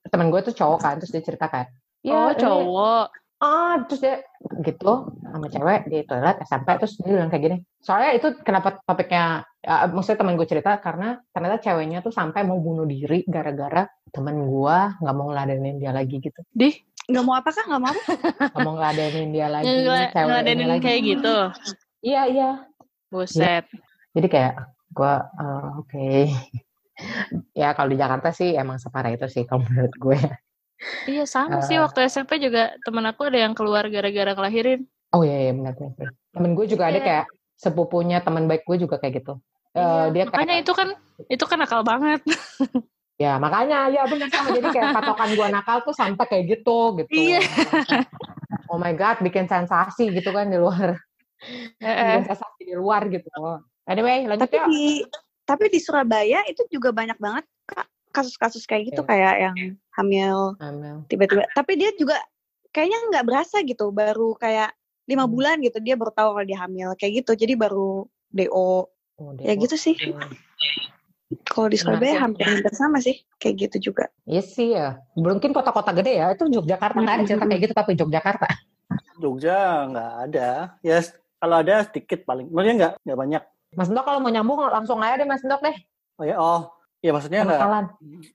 teman gue tuh cowok kan, terus dia cerita kayak, Ya, oh, cowok ah terus dia gitu sama cewek di toilet SMP terus dia bilang kayak gini. Soalnya itu kenapa topiknya ya, maksudnya temen gue cerita karena ternyata ceweknya tuh sampai mau bunuh diri gara-gara temen gue nggak mau ngeladenin dia lagi gitu. Di nggak mau apa kah nggak mau. Nggak mau ngeladenin dia lagi ngeladenin lagi. kayak gitu. Iya iya. Buset. Ya. jadi kayak gue uh, oke. Okay. <laughs> ya kalau di Jakarta sih emang separah itu sih kalau menurut gue iya sama uh, sih waktu SMP juga temen aku ada yang keluar gara-gara ngelahirin oh iya iya benar benar temen gue juga yeah. ada iya. kayak sepupunya teman baik gue juga kayak gitu uh, dia makanya kayak, itu kan itu kan nakal banget <laughs> Ya makanya ya benar sama jadi kayak patokan gua nakal tuh sampai kayak gitu gitu. Iya. oh my god, bikin sensasi gitu kan di luar. bikin sensasi di luar gitu. Anyway, lanjut tapi ya. Di, tapi di Surabaya itu juga banyak banget kasus-kasus kayak gitu okay. kayak yang hamil, tiba-tiba. Tapi dia juga kayaknya nggak berasa gitu, baru kayak lima hmm. bulan gitu dia baru tahu kalau dia hamil kayak gitu. Jadi baru do. Oh, DO. Ya gitu sih. Kalau di Surabaya hampir-hampir sama sih, kayak gitu juga. Iya sih ya. Mungkin kota-kota gede ya, itu Yogyakarta nggak ada cerita kayak gitu, tapi Yogyakarta. Jogja nggak ada. Ya kalau ada sedikit paling. Maksudnya nggak nggak banyak. Mas Ndok kalau mau nyambung langsung aja deh Mas Ndok deh. Oh ya, oh. Ya maksudnya nggak.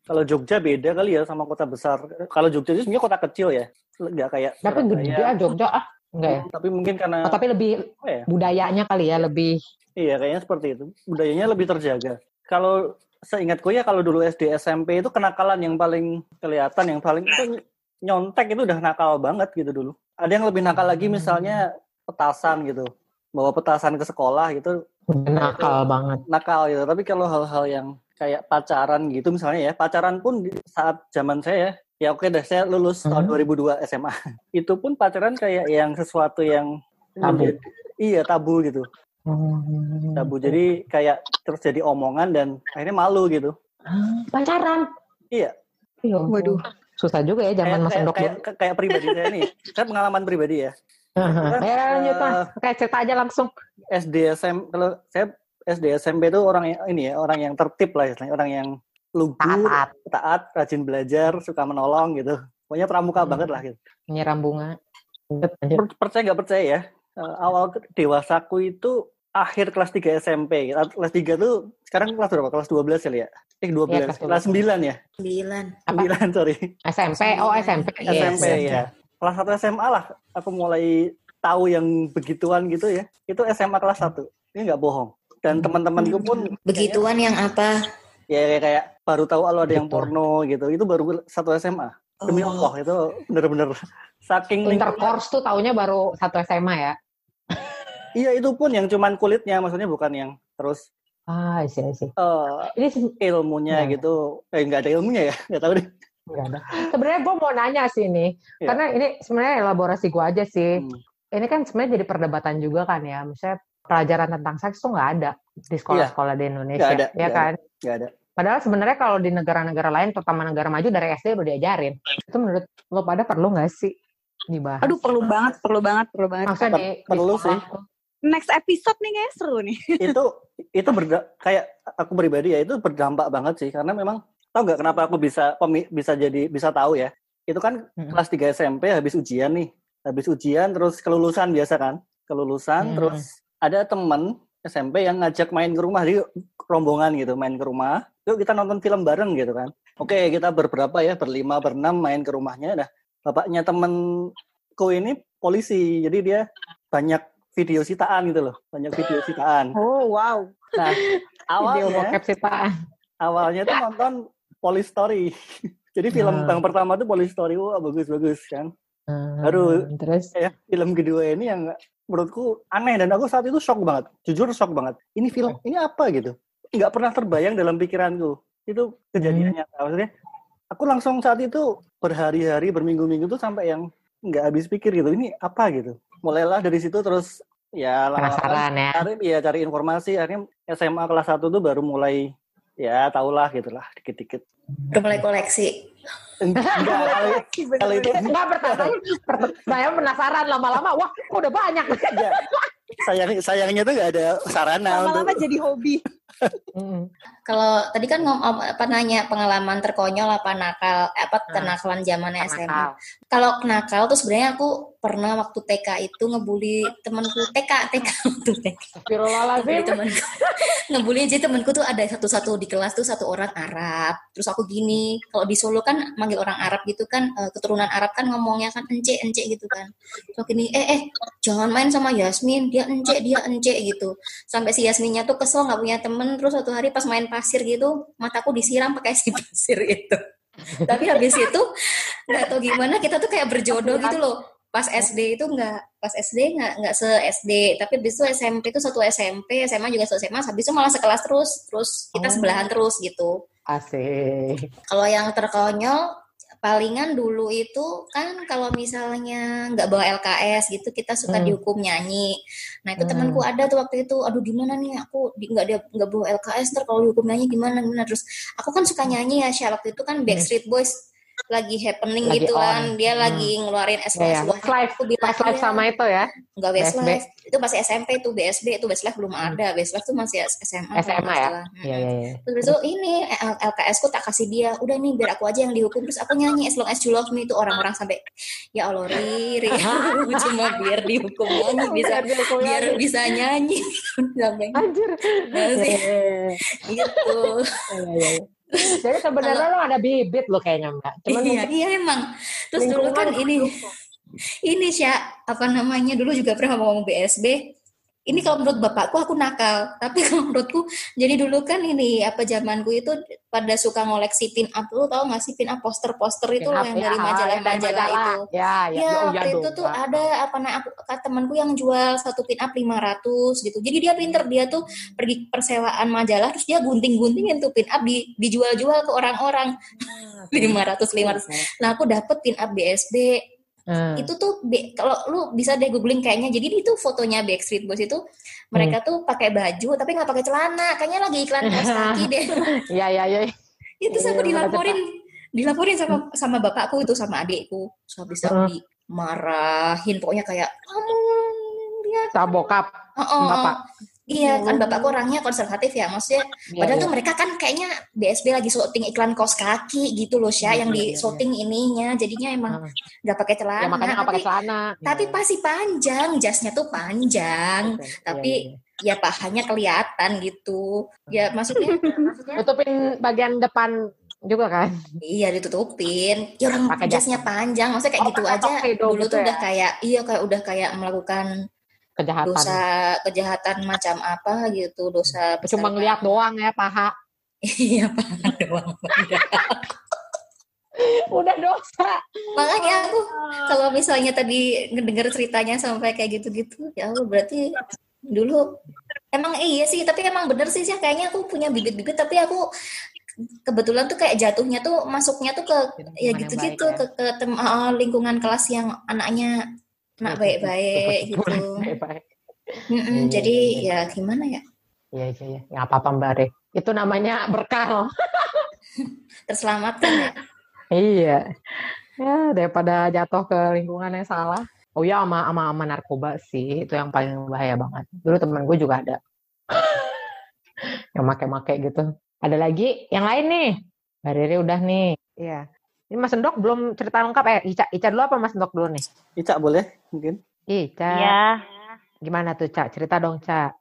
Kalau Jogja beda kali ya sama kota besar. Kalau Jogja itu sebenarnya kota kecil ya. Nggak kayak Tapi gede ya Jogja ah. Enggak ya? Tapi mungkin karena... Oh, tapi lebih oh ya? budayanya kali ya, lebih... Iya, kayaknya seperti itu. Budayanya lebih terjaga kalau seingatku ya kalau dulu SD SMP itu kenakalan yang paling kelihatan yang paling itu nyontek itu udah nakal banget gitu dulu. Ada yang lebih nakal lagi misalnya petasan gitu. Bawa petasan ke sekolah gitu. Nakal itu, banget. Nakal gitu. Tapi kalau hal-hal yang kayak pacaran gitu misalnya ya, pacaran pun di saat zaman saya ya oke deh saya lulus hmm. tahun 2002 SMA. Itu pun pacaran kayak yang sesuatu yang tabu. Iya, tabu gitu. Hmm. Tabu jadi kayak terus jadi omongan dan akhirnya malu gitu. Pacaran? Iya. iya Waduh. Susah juga ya zaman Mas Endok. Kayak, kayak, kayak pribadi saya nih. Saya pengalaman pribadi ya. Kan, ya, lanjut uh, Kayak cerita aja langsung. SD SM kalau saya SD SMP itu orang yang ini ya, orang yang tertib lah istilahnya, orang yang lugu, taat, taat, rajin belajar, suka menolong gitu. Pokoknya pramuka hmm. banget lah gitu. Menyiram bunga. percaya nggak percaya ya? Uh, awal dewasaku itu akhir kelas 3 SMP. Kelas 3 tuh sekarang kelas berapa? Kelas 12 kali ya? Eh 12. Ya, kelas, kelas 9 ya? 9. 9, sorry. SMP. Oh, SMP. SMP yes. ya. Kelas 1 SMA lah aku mulai tahu yang begituan gitu ya. Itu SMA kelas 1. Ini nggak bohong. Dan teman-temanku pun <laughs> begituan yang apa? Ya kayak, kayak baru tahu kalau ada yang porno gitu. Itu baru satu SMA. Demi oh. Allah itu bener-bener saking intercourse tuh taunya baru satu SMA ya. <laughs> Iya itu pun yang cuman kulitnya, maksudnya bukan yang terus. Ah, sih sih. Uh, ini ilmunya ya. gitu, eh nggak ada ilmunya ya, nggak tahu deh. Ada. Sebenarnya gue mau nanya sih ini, ya. karena ini sebenarnya elaborasi gue aja sih. Hmm. Ini kan sebenarnya jadi perdebatan juga kan ya, misalnya pelajaran tentang seks tuh nggak ada di sekolah-sekolah di Indonesia, gak ada, ya gak kan? Ada, gak ada. Padahal sebenarnya kalau di negara-negara lain, terutama negara maju dari SD udah diajarin. Itu menurut lo pada perlu nggak sih dibahas? Aduh perlu banget, perlu banget, perlu banget. Maksudnya di, perlu di sih next episode nih kayak seru nih. <laughs> itu itu berda kayak aku pribadi ya itu berdampak banget sih karena memang tau nggak kenapa aku bisa bisa jadi bisa tahu ya. Itu kan hmm. kelas 3 SMP habis ujian nih. Habis ujian terus kelulusan biasa kan. Kelulusan hmm. terus ada temen SMP yang ngajak main ke rumah di rombongan gitu, main ke rumah. Yuk kita nonton film bareng gitu kan. Oke, kita berberapa ya, berlima, berenam main ke rumahnya. Nah, bapaknya temenku ini polisi, jadi dia banyak video sitaan gitu loh, banyak video sitaan. Oh wow. Nah <laughs> awalnya sitaan. Awalnya tuh nonton Police Story. <laughs> Jadi film hmm. yang pertama tuh Police Story, wah bagus-bagus kan. Hmm, Baru terus ya film kedua ini yang menurutku aneh dan aku saat itu shock banget, jujur shock banget. Ini film ini apa gitu? Nggak pernah terbayang dalam pikiranku. Itu kejadiannya. Hmm. Maksudnya aku langsung saat itu berhari-hari, berminggu-minggu tuh sampai yang nggak habis pikir gitu. Ini apa gitu? mulailah dari situ terus ya penasaran ya cari ya cari informasi akhirnya SMA kelas 1 tuh baru mulai ya tahulah gitulah dikit-dikit udah mulai koleksi enggak kalau itu enggak pertanyaan saya penasaran lama-lama wah kok udah banyak? Sayang sayangnya tuh nggak ada sarana lama-lama untuk... jadi hobi kalau tadi kan ngom apa nanya pengalaman terkonyol apa nakal eh, apa kenakalan zaman SMA. Kalau nakal tuh sebenarnya aku pernah waktu TK itu ngebully temanku TK TK <laughs> waktu TK. Ngebully temanku. <laughs> ngebully jadi temanku tuh ada satu-satu di kelas tuh satu orang Arab. Terus aku gini, kalau di Solo kan manggil orang Arab gitu kan uh, keturunan Arab kan ngomongnya kan ence ence gitu kan. Terus gini, eh eh jangan main sama Yasmin, dia ence dia ence gitu. Sampai si Yasminnya tuh kesel nggak punya temen. Terus suatu hari pas main pasir gitu, mataku disiram pakai si pasir itu. <laughs> Tapi habis itu nggak tahu gimana kita tuh kayak berjodoh gitu loh. Pas SD itu nggak pas SD nggak nggak se SD tapi habis itu SMP itu satu SMP SMA juga satu SMA habis itu malah sekelas terus terus kita oh. sebelahan terus gitu. Asik. Kalau yang terkonyol palingan dulu itu kan kalau misalnya nggak bawa LKS gitu kita suka hmm. dihukum nyanyi nah itu hmm. temanku ada tuh waktu itu aduh gimana nih aku nggak dia nggak bawa LKS ntar kalau dihukum nyanyi gimana gimana terus aku kan suka nyanyi ya Syah waktu itu kan. Backstreet Boys lagi happening lagi gitu on. kan dia hmm. lagi ngeluarin SOS yeah, yeah. Westlife aku bilang Westlife sama itu ya? Enggak Westlife itu masih SMP itu BSB itu Westlife belum hmm. ada. Westlife tuh masih SMA SMA ya? iya iya iya. Terus itu ini LKS ku tak kasih dia. Udah nih biar aku aja yang dihukum. Terus aku nyanyi as long as you love me. Itu orang-orang sampai ya Allah Riri. <laughs> Cuma biar dihukum nyanyi bisa biar bisa nyanyi. <laughs> Sampai anjir. <laughs> Gitu jadi sebenarnya lo ada bibit lo kayaknya mbak. Cuman iya, iya emang. Terus dulu kan ini ini sih apa namanya dulu juga pernah ngomong BSB ini kalau menurut bapakku aku nakal. <laughs> Tapi kalau menurutku jadi dulu kan ini apa zamanku itu pada suka ngoleksi pin up. Lu tau gak sih pin up poster-poster itu loh yang ya, dari majalah-majalah itu? Ya ya, ya oh, waktu itu tuh ada apa nah aku temanku yang jual satu pin up 500 gitu. Jadi dia pinter dia tuh pergi persewaan majalah terus dia gunting-guntingin tuh pin up di, dijual-jual ke orang-orang. Ah, <laughs> lima ratus lima ratus. Nah aku dapet pin up BSB Hmm. Itu tuh kalau lu bisa deh googling kayaknya. Jadi itu fotonya Backstreet Boys itu mereka hmm. tuh pakai baju tapi nggak pakai celana. Kayaknya lagi iklan kaos <laughs> kaki deh. Iya iya iya. Itu sampai iya, dilaporin dilaporin sama sama bapakku itu sama adikku. So bisa hmm. dimarahin pokoknya kayak kamu lihat. Tabokap. Oh, oh, bapak. Iya kan bapakku orangnya konservatif ya maksudnya ya, padahal ya. tuh mereka kan kayaknya BSB lagi syuting iklan kaos kaki gitu loh Syah ya, yang di ya, syuting ya. ininya jadinya emang nggak pakai celana ya, makanya nggak pakai celana tapi ya. pasti panjang jasnya tuh panjang okay. tapi ya, ya. ya pahanya kelihatan gitu ya maksudnya, maksudnya tutupin bagian depan juga kan iya ditutupin ya orang Pake jasnya panjang maksudnya kayak oh, gitu aja dulu gitu tuh ya? udah kayak iya kayak udah kayak melakukan kejahatan. Dosa kejahatan macam apa gitu dosa cuma ngeliat doang ya paha. Iya paha doang. <laughs> Udah dosa. Makanya aku kalau misalnya tadi ngedenger ceritanya sampai kayak gitu-gitu ya aku berarti dulu emang iya sih tapi emang bener sih sih kayaknya aku punya bibit-bibit tapi aku kebetulan tuh kayak jatuhnya tuh masuknya tuh ke ya gitu-gitu ya. ke, ke tem, uh, lingkungan kelas yang anaknya nak baik-baik gitu. Baik-baik. Mm -mm, iya, jadi iya. ya gimana ya? Iya iya iya. Nggak apa-apa Mbak Re. Itu namanya berkah. <laughs> Terselamatkan ya. iya. Ya daripada jatuh ke lingkungan yang salah. Oh ya sama sama, sama narkoba sih itu yang paling bahaya banget. Dulu temen gue juga ada <laughs> yang make-make gitu. Ada lagi yang lain nih. Mbak Riri udah nih. Iya. Ini Mas Endok belum cerita lengkap eh Ica Ica dulu apa Mas Endok dulu nih? Ica boleh mungkin. Ica. Iya. Gimana tuh Cak? Cerita dong Cak.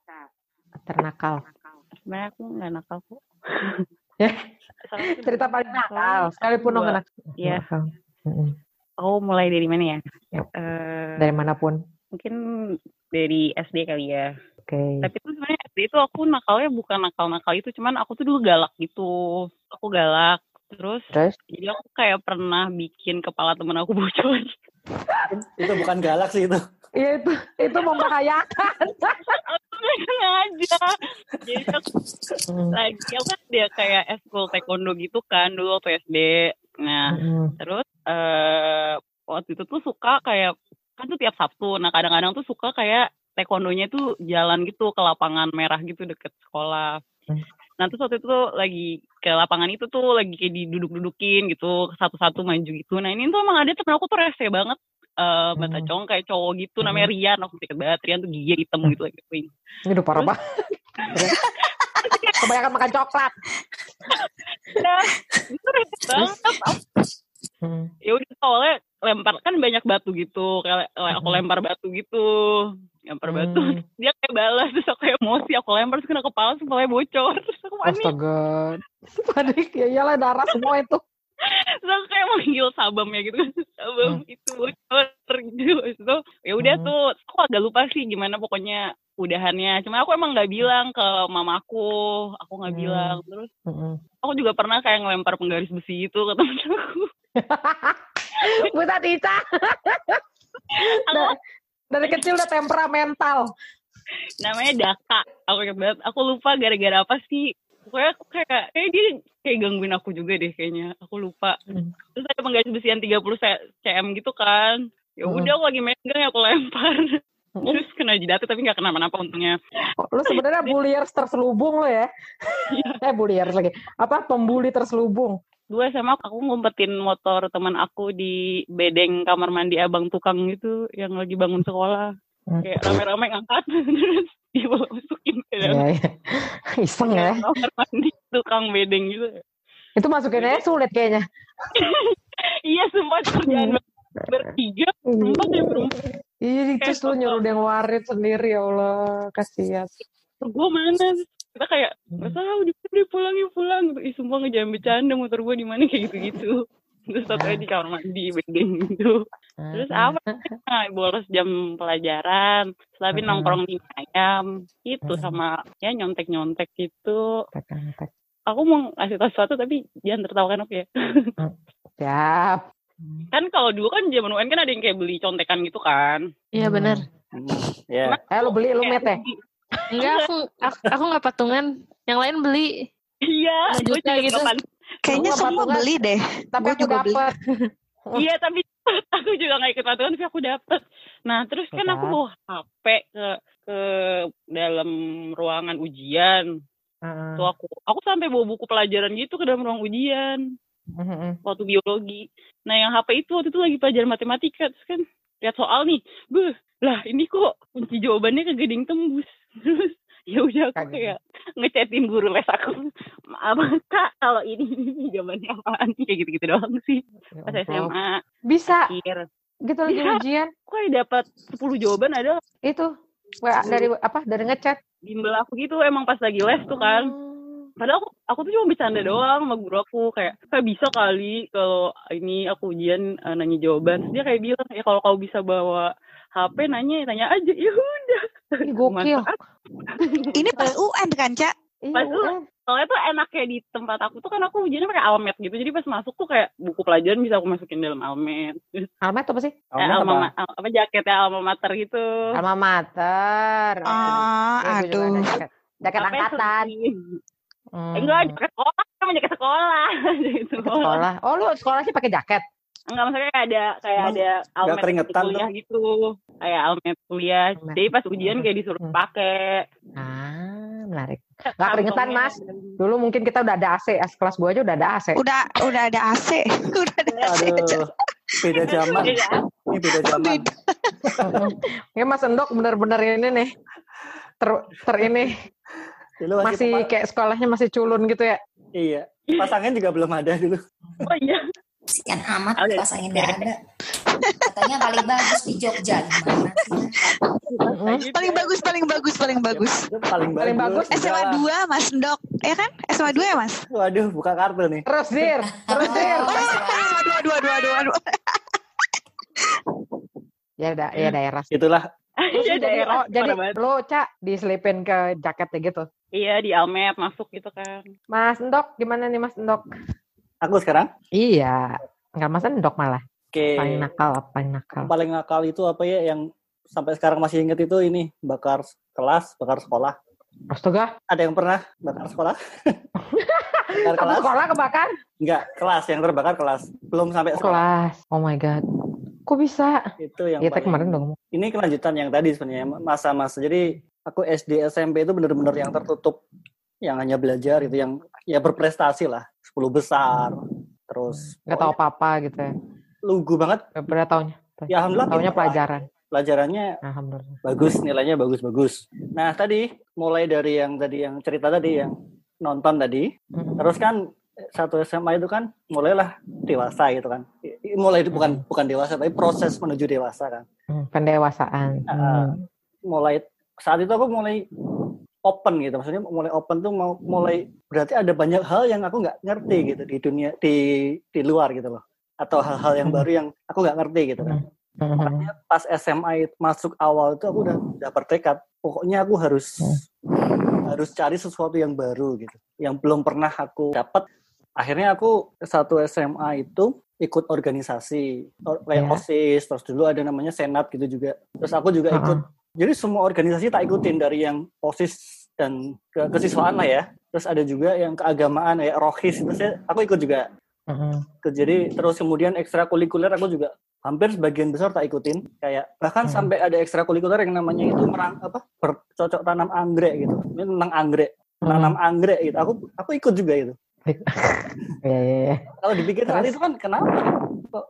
Ternakal. Sebenarnya aku nggak nakal kok. Ya. <laughs> cerita paling nakal. Sekalipun dong nakal. Iya. Aku mulai dari mana ya? Yep. Uh, dari mana pun. Mungkin dari SD kali ya. Oke. Okay. Tapi tuh sebenarnya SD itu aku nakalnya bukan nakal-nakal itu, cuman aku tuh dulu galak gitu. Aku galak, Terus, Terus? jadi aku kayak pernah bikin kepala temen aku <laughs> bocor. itu bukan galak sih itu. Iya itu itu membahayakan. aku aja. Jadi aku hmm. lagi aku kan dia kayak eskul taekwondo gitu kan dulu waktu SD. Nah, hmm. terus uh, waktu itu tuh suka kayak kan tuh tiap Sabtu. Nah, kadang-kadang tuh suka kayak taekwondonya tuh jalan gitu ke lapangan merah gitu deket sekolah. Hmm. Nah terus waktu itu tuh lagi ke lapangan itu tuh lagi kayak diduduk-dudukin gitu satu-satu maju gitu. Nah ini tuh emang ada temen aku tuh rese banget. Uh, bata hmm. cong kayak cowok gitu hmm. namanya Rian aku pikir banget Rian tuh gigi hitam gitu lagi ini udah parah banget Kebanyakan makan coklat. nah, itu banget. Hmm. Ya udah soalnya lempar kan banyak batu gitu, kayak aku hmm. lempar batu gitu, lempar hmm. batu. <laughs> Dia kayak balas terus aku emosi, aku lempar terus kena kepala, kepalanya bocor. <laughs> Terus aku panik. Astaga. <laughs> Panik ya iyalah darah semua itu. terus aku kayak manggil sabam ya gitu sabam hmm. itu bocor gitu itu ya udah hmm. tuh aku agak lupa sih gimana pokoknya udahannya cuma aku emang nggak bilang ke mamaku aku nggak hmm. bilang terus hmm. aku juga pernah kayak ngelempar penggaris besi itu ke temen aku <laughs> Buta Tita dari kecil udah temperamental. Namanya Daka. Aku ingat banget. Aku lupa gara-gara apa sih. Pokoknya aku kayak kayak dia kayak gangguin aku juga deh kayaknya. Aku lupa. Hmm. terus ada penggaris besi yang 30 cm gitu kan. Ya hmm. udah hmm. aku lagi megang ya aku lempar. Hmm. terus kena jidatnya tapi nggak kenapa-napa untungnya. Lu sebenarnya bulliers terselubung lo ya? Iya. eh bulliers lagi. Apa? Pembuli terselubung dua sama aku ngumpetin motor teman aku di bedeng kamar mandi abang tukang gitu yang lagi bangun sekolah. Kayak rame-rame ngangkat <laughs> terus dibawa masukin ke dalam. Ya, ya. iseng ya. Kamar mandi tukang bedeng gitu. Itu masukinnya sulit kayaknya. <laughs> Iya sempat kerjaan bertiga sempat ya berempat iya itu tuh nyuruh dia warit sendiri ya Allah. Kasihan. Gue mana kita kayak nggak tahu dia pulang ya pulang. Gitu ih sumpah ngejam bercanda motor gue di mana kayak gitu gitu <laughs> terus satunya di kamar mandi bedeng gitu. Terus apa nah, bolos jam pelajaran tapi nongkrong di ayam itu sama ya nyontek nyontek gitu aku mau ngasih tahu sesuatu tapi jangan tertawakan oke ya? <laughs> Siap. <laughs> Kan kalau dulu kan zaman UN kan ada yang kayak beli contekan gitu kan. Iya benar ya eh lu beli lu mete enggak aku aku, nggak patungan yang lain beli iya juta gitu Kayaknya semua beli deh. Tapi aku juga dapet. <laughs> iya, tapi <laughs> aku juga gak ikut patungan, tapi aku dapet. Nah, terus kan aku bawa HP ke ke dalam ruangan ujian. Uh. Tuh aku aku sampai bawa buku pelajaran gitu ke dalam ruang ujian. Uh-huh. Waktu biologi. Nah, yang HP itu waktu itu lagi pelajaran matematika, terus kan lihat soal nih, beh, lah ini kok kunci jawabannya ke geding tembus. <laughs> Terus ya udah aku kayak ngechatin guru les aku. Apa kak kalau ini <laughs> jawabannya apaan kayak gitu gitu doang sih. Ya pas SMA bisa akhir. gitu lagi ya, ujian? Kok dapat 10 jawaban ada? Itu WA dari apa? Dari ngechat? Bimbel aku gitu emang pas lagi les tuh kan. Oh. padahal aku, aku tuh cuma bercanda doang sama guru aku kayak kayak bisa kali kalau ini aku ujian uh, nanya jawaban. Dia kayak bilang ya kalau kau bisa bawa HP nanya tanya aja. Ya udah. Gokil. Ini pas UN kan cak pas UN soalnya tuh enaknya di tempat aku tuh kan aku ujiannya pakai almet gitu. Jadi pas masuk tuh kayak buku pelajaran bisa aku masukin dalam almet. Almet apa sih? eh, alma apa? apa jaketnya alma mater gitu. Alma mater. Oh, ya, aduh. jaket, jaket angkatan. Hmm. enggak jaket sekolah. Sama jaket sekolah. <laughs> Gitu. sekolah. Oh lu sekolah sih pakai jaket Enggak maksudnya kayak ada kayak Emang ada almet kuliah tuh. gitu. Kayak almet kuliah. Jadi pas ujian kayak disuruh hmm. pakai. Ah, menarik. Gak keringetan, Mas. Dulu mungkin kita udah ada AC, S kelas gue aja udah ada AC. Udah udah ada AC. <laughs> udah ada AC. Aduh. Beda zaman. Ini beda zaman. ya Mas Endok bener-bener ini nih. Ter, ter ini. Dulu masih, masih kayak sekolahnya masih culun gitu ya. Iya. Pasangan juga belum ada dulu. Oh iya. Sian amat oh, pasangin nggak ada. Katanya paling bagus di Jogja gimana paling bagus, paling bagus, paling bagus. Paling, paling bagus. SMA 2 Mas Dok. Ya kan? SMA 2 ya Mas? Waduh, buka kartu nih. Terus Dir. Terus Dir. Oh, aduh, aduh, aduh, aduh, aduh. ya, da ya daerah. Itulah ya, daerah. Oh, jadi lo cak diselipin ke jaketnya gitu? Iya di almet masuk gitu kan. Mas Endok gimana nih Mas Endok? Aku sekarang? Iya, nggak mas endok malah. Oke. Paling nakal apa paling nakal? Paling nakal itu apa ya yang sampai sekarang masih inget itu ini bakar kelas, bakar sekolah. Astaga. Ada yang pernah bakar sekolah? <laughs> bakar kelas? sekolah kebakar? Enggak, kelas yang terbakar kelas. Belum sampai sekolah. Kelas. Oh my god. Kok bisa? Itu yang ya, paling... kemarin dong. Ini kelanjutan yang tadi sebenarnya masa-masa. Jadi aku SD SMP itu benar-benar yang tertutup yang hanya belajar itu yang ya berprestasi lah 10 besar terus nggak tahu apa apa gitu ya. Lugu banget. Berapa tahunnya ya alhamdulillah tahunnya pelajaran. Pelajarannya bagus nilainya bagus-bagus nah tadi mulai dari yang tadi yang cerita tadi yang nonton tadi hmm. terus kan satu SMA itu kan mulailah dewasa gitu kan. Mulai itu bukan hmm. bukan dewasa tapi proses menuju dewasa kan. Hmm, pendewasaan. Uh, mulai saat itu aku mulai open gitu. Maksudnya mulai open tuh mau mulai berarti ada banyak hal yang aku nggak ngerti gitu di dunia di di luar gitu loh. Atau hal-hal yang baru yang aku nggak ngerti gitu kan. Makanya pas SMA itu masuk awal itu aku udah udah bertekad pokoknya aku harus harus cari sesuatu yang baru gitu yang belum pernah aku dapat. Akhirnya aku satu SMA itu ikut organisasi kayak yeah. osis terus dulu ada namanya senat gitu juga. Terus aku juga uh -huh. ikut jadi semua organisasi tak ikutin dari yang osis dan ke kesiswaan lah ya. Terus ada juga yang keagamaan ya rohis itu saya aku ikut juga. Uh -huh. jadi terus kemudian ekstrakurikuler aku juga hampir sebagian besar tak ikutin. Kayak bahkan -huh. sampai ada ekstrakurikuler yang namanya itu merang apa bercocok tanam anggrek gitu. Ini tentang anggrek menanam anggrek gitu. Aku aku ikut juga itu <laughs> ya, ya, ya. Kalau dipikir tadi itu kan kenapa kok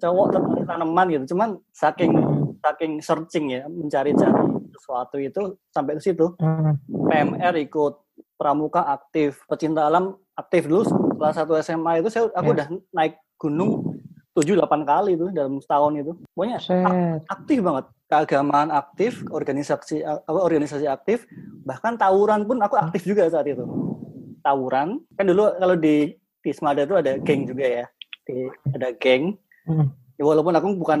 cowok tanaman gitu. Cuman saking saking searching ya mencari cari sesuatu itu sampai ke situ. Hmm. PMR ikut pramuka aktif, pecinta alam aktif dulu kelas satu SMA itu saya aku ya. udah naik gunung tujuh delapan kali itu dalam setahun itu. Pokoknya aktif banget. Keagamaan aktif, organisasi organisasi aktif, bahkan tawuran pun aku aktif juga saat itu tawuran kan dulu kalau di di Semada itu ada geng juga ya di, ada geng hmm. ya, walaupun aku bukan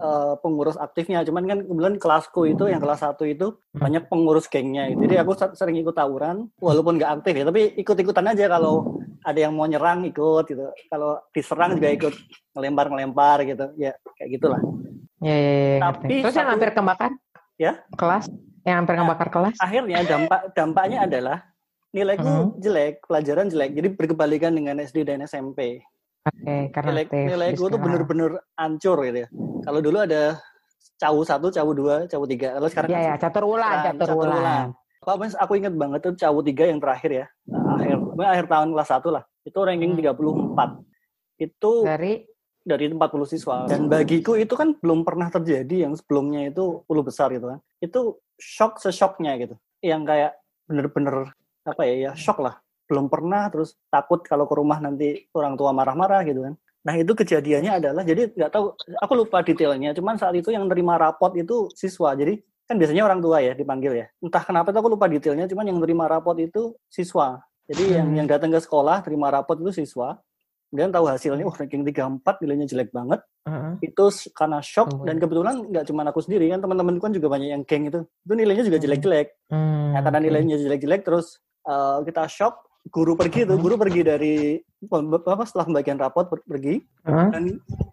uh, pengurus aktifnya. Cuman kan kebetulan kelasku itu yang kelas satu itu hmm. banyak pengurus gengnya gitu. jadi aku sering ikut tawuran walaupun nggak aktif ya. Tapi ikut-ikutan aja kalau ada yang mau nyerang ikut gitu. Kalau diserang juga ikut ngelempar ngelempar gitu. Ya kayak gitulah. Ya, ya, ya, tapi terus yang hampir kebakar? Ya? Kelas? Yang hampir kebakar kelas? Akhirnya dampak dampaknya adalah nilaiku hmm. jelek, pelajaran jelek. Jadi berkebalikan dengan SD dan SMP. Oke, okay, karena nilai, nilaiku tuh bener-bener hancur gitu ya. Kalau dulu ada cawu satu, cawu dua, cawu tiga. Kalau sekarang Iya, ya, catur ulang, catur ulang. Apa aku ingat banget tuh cawu tiga yang terakhir ya. Akhir akhir tahun kelas satu lah. Itu ranking hmm. 34. Itu dari dari 40 siswa. Dan bagiku itu kan belum pernah terjadi yang sebelumnya itu 10 besar gitu kan. Itu shock sesoknya gitu. Yang kayak bener-bener apa ya ya shock lah belum pernah terus takut kalau ke rumah nanti orang tua marah-marah gitu kan. Nah itu kejadiannya adalah jadi nggak tahu aku lupa detailnya cuman saat itu yang terima rapot itu siswa. Jadi kan biasanya orang tua ya dipanggil ya. Entah kenapa itu aku lupa detailnya cuman yang terima rapot itu siswa. Jadi yang hmm. yang datang ke sekolah terima rapot itu siswa. Kemudian tahu hasilnya wah ranking 34 nilainya jelek banget. Uh-huh. itu karena shock oh, dan kebetulan nggak cuma aku sendiri kan teman-teman kan juga banyak yang geng itu. Itu nilainya juga hmm. jelek-jelek. Hmm. nah, karena nilainya jelek-jelek terus uh, kita shock guru pergi tuh guru pergi dari apa setelah pembagian rapot pergi. Uh-huh. dan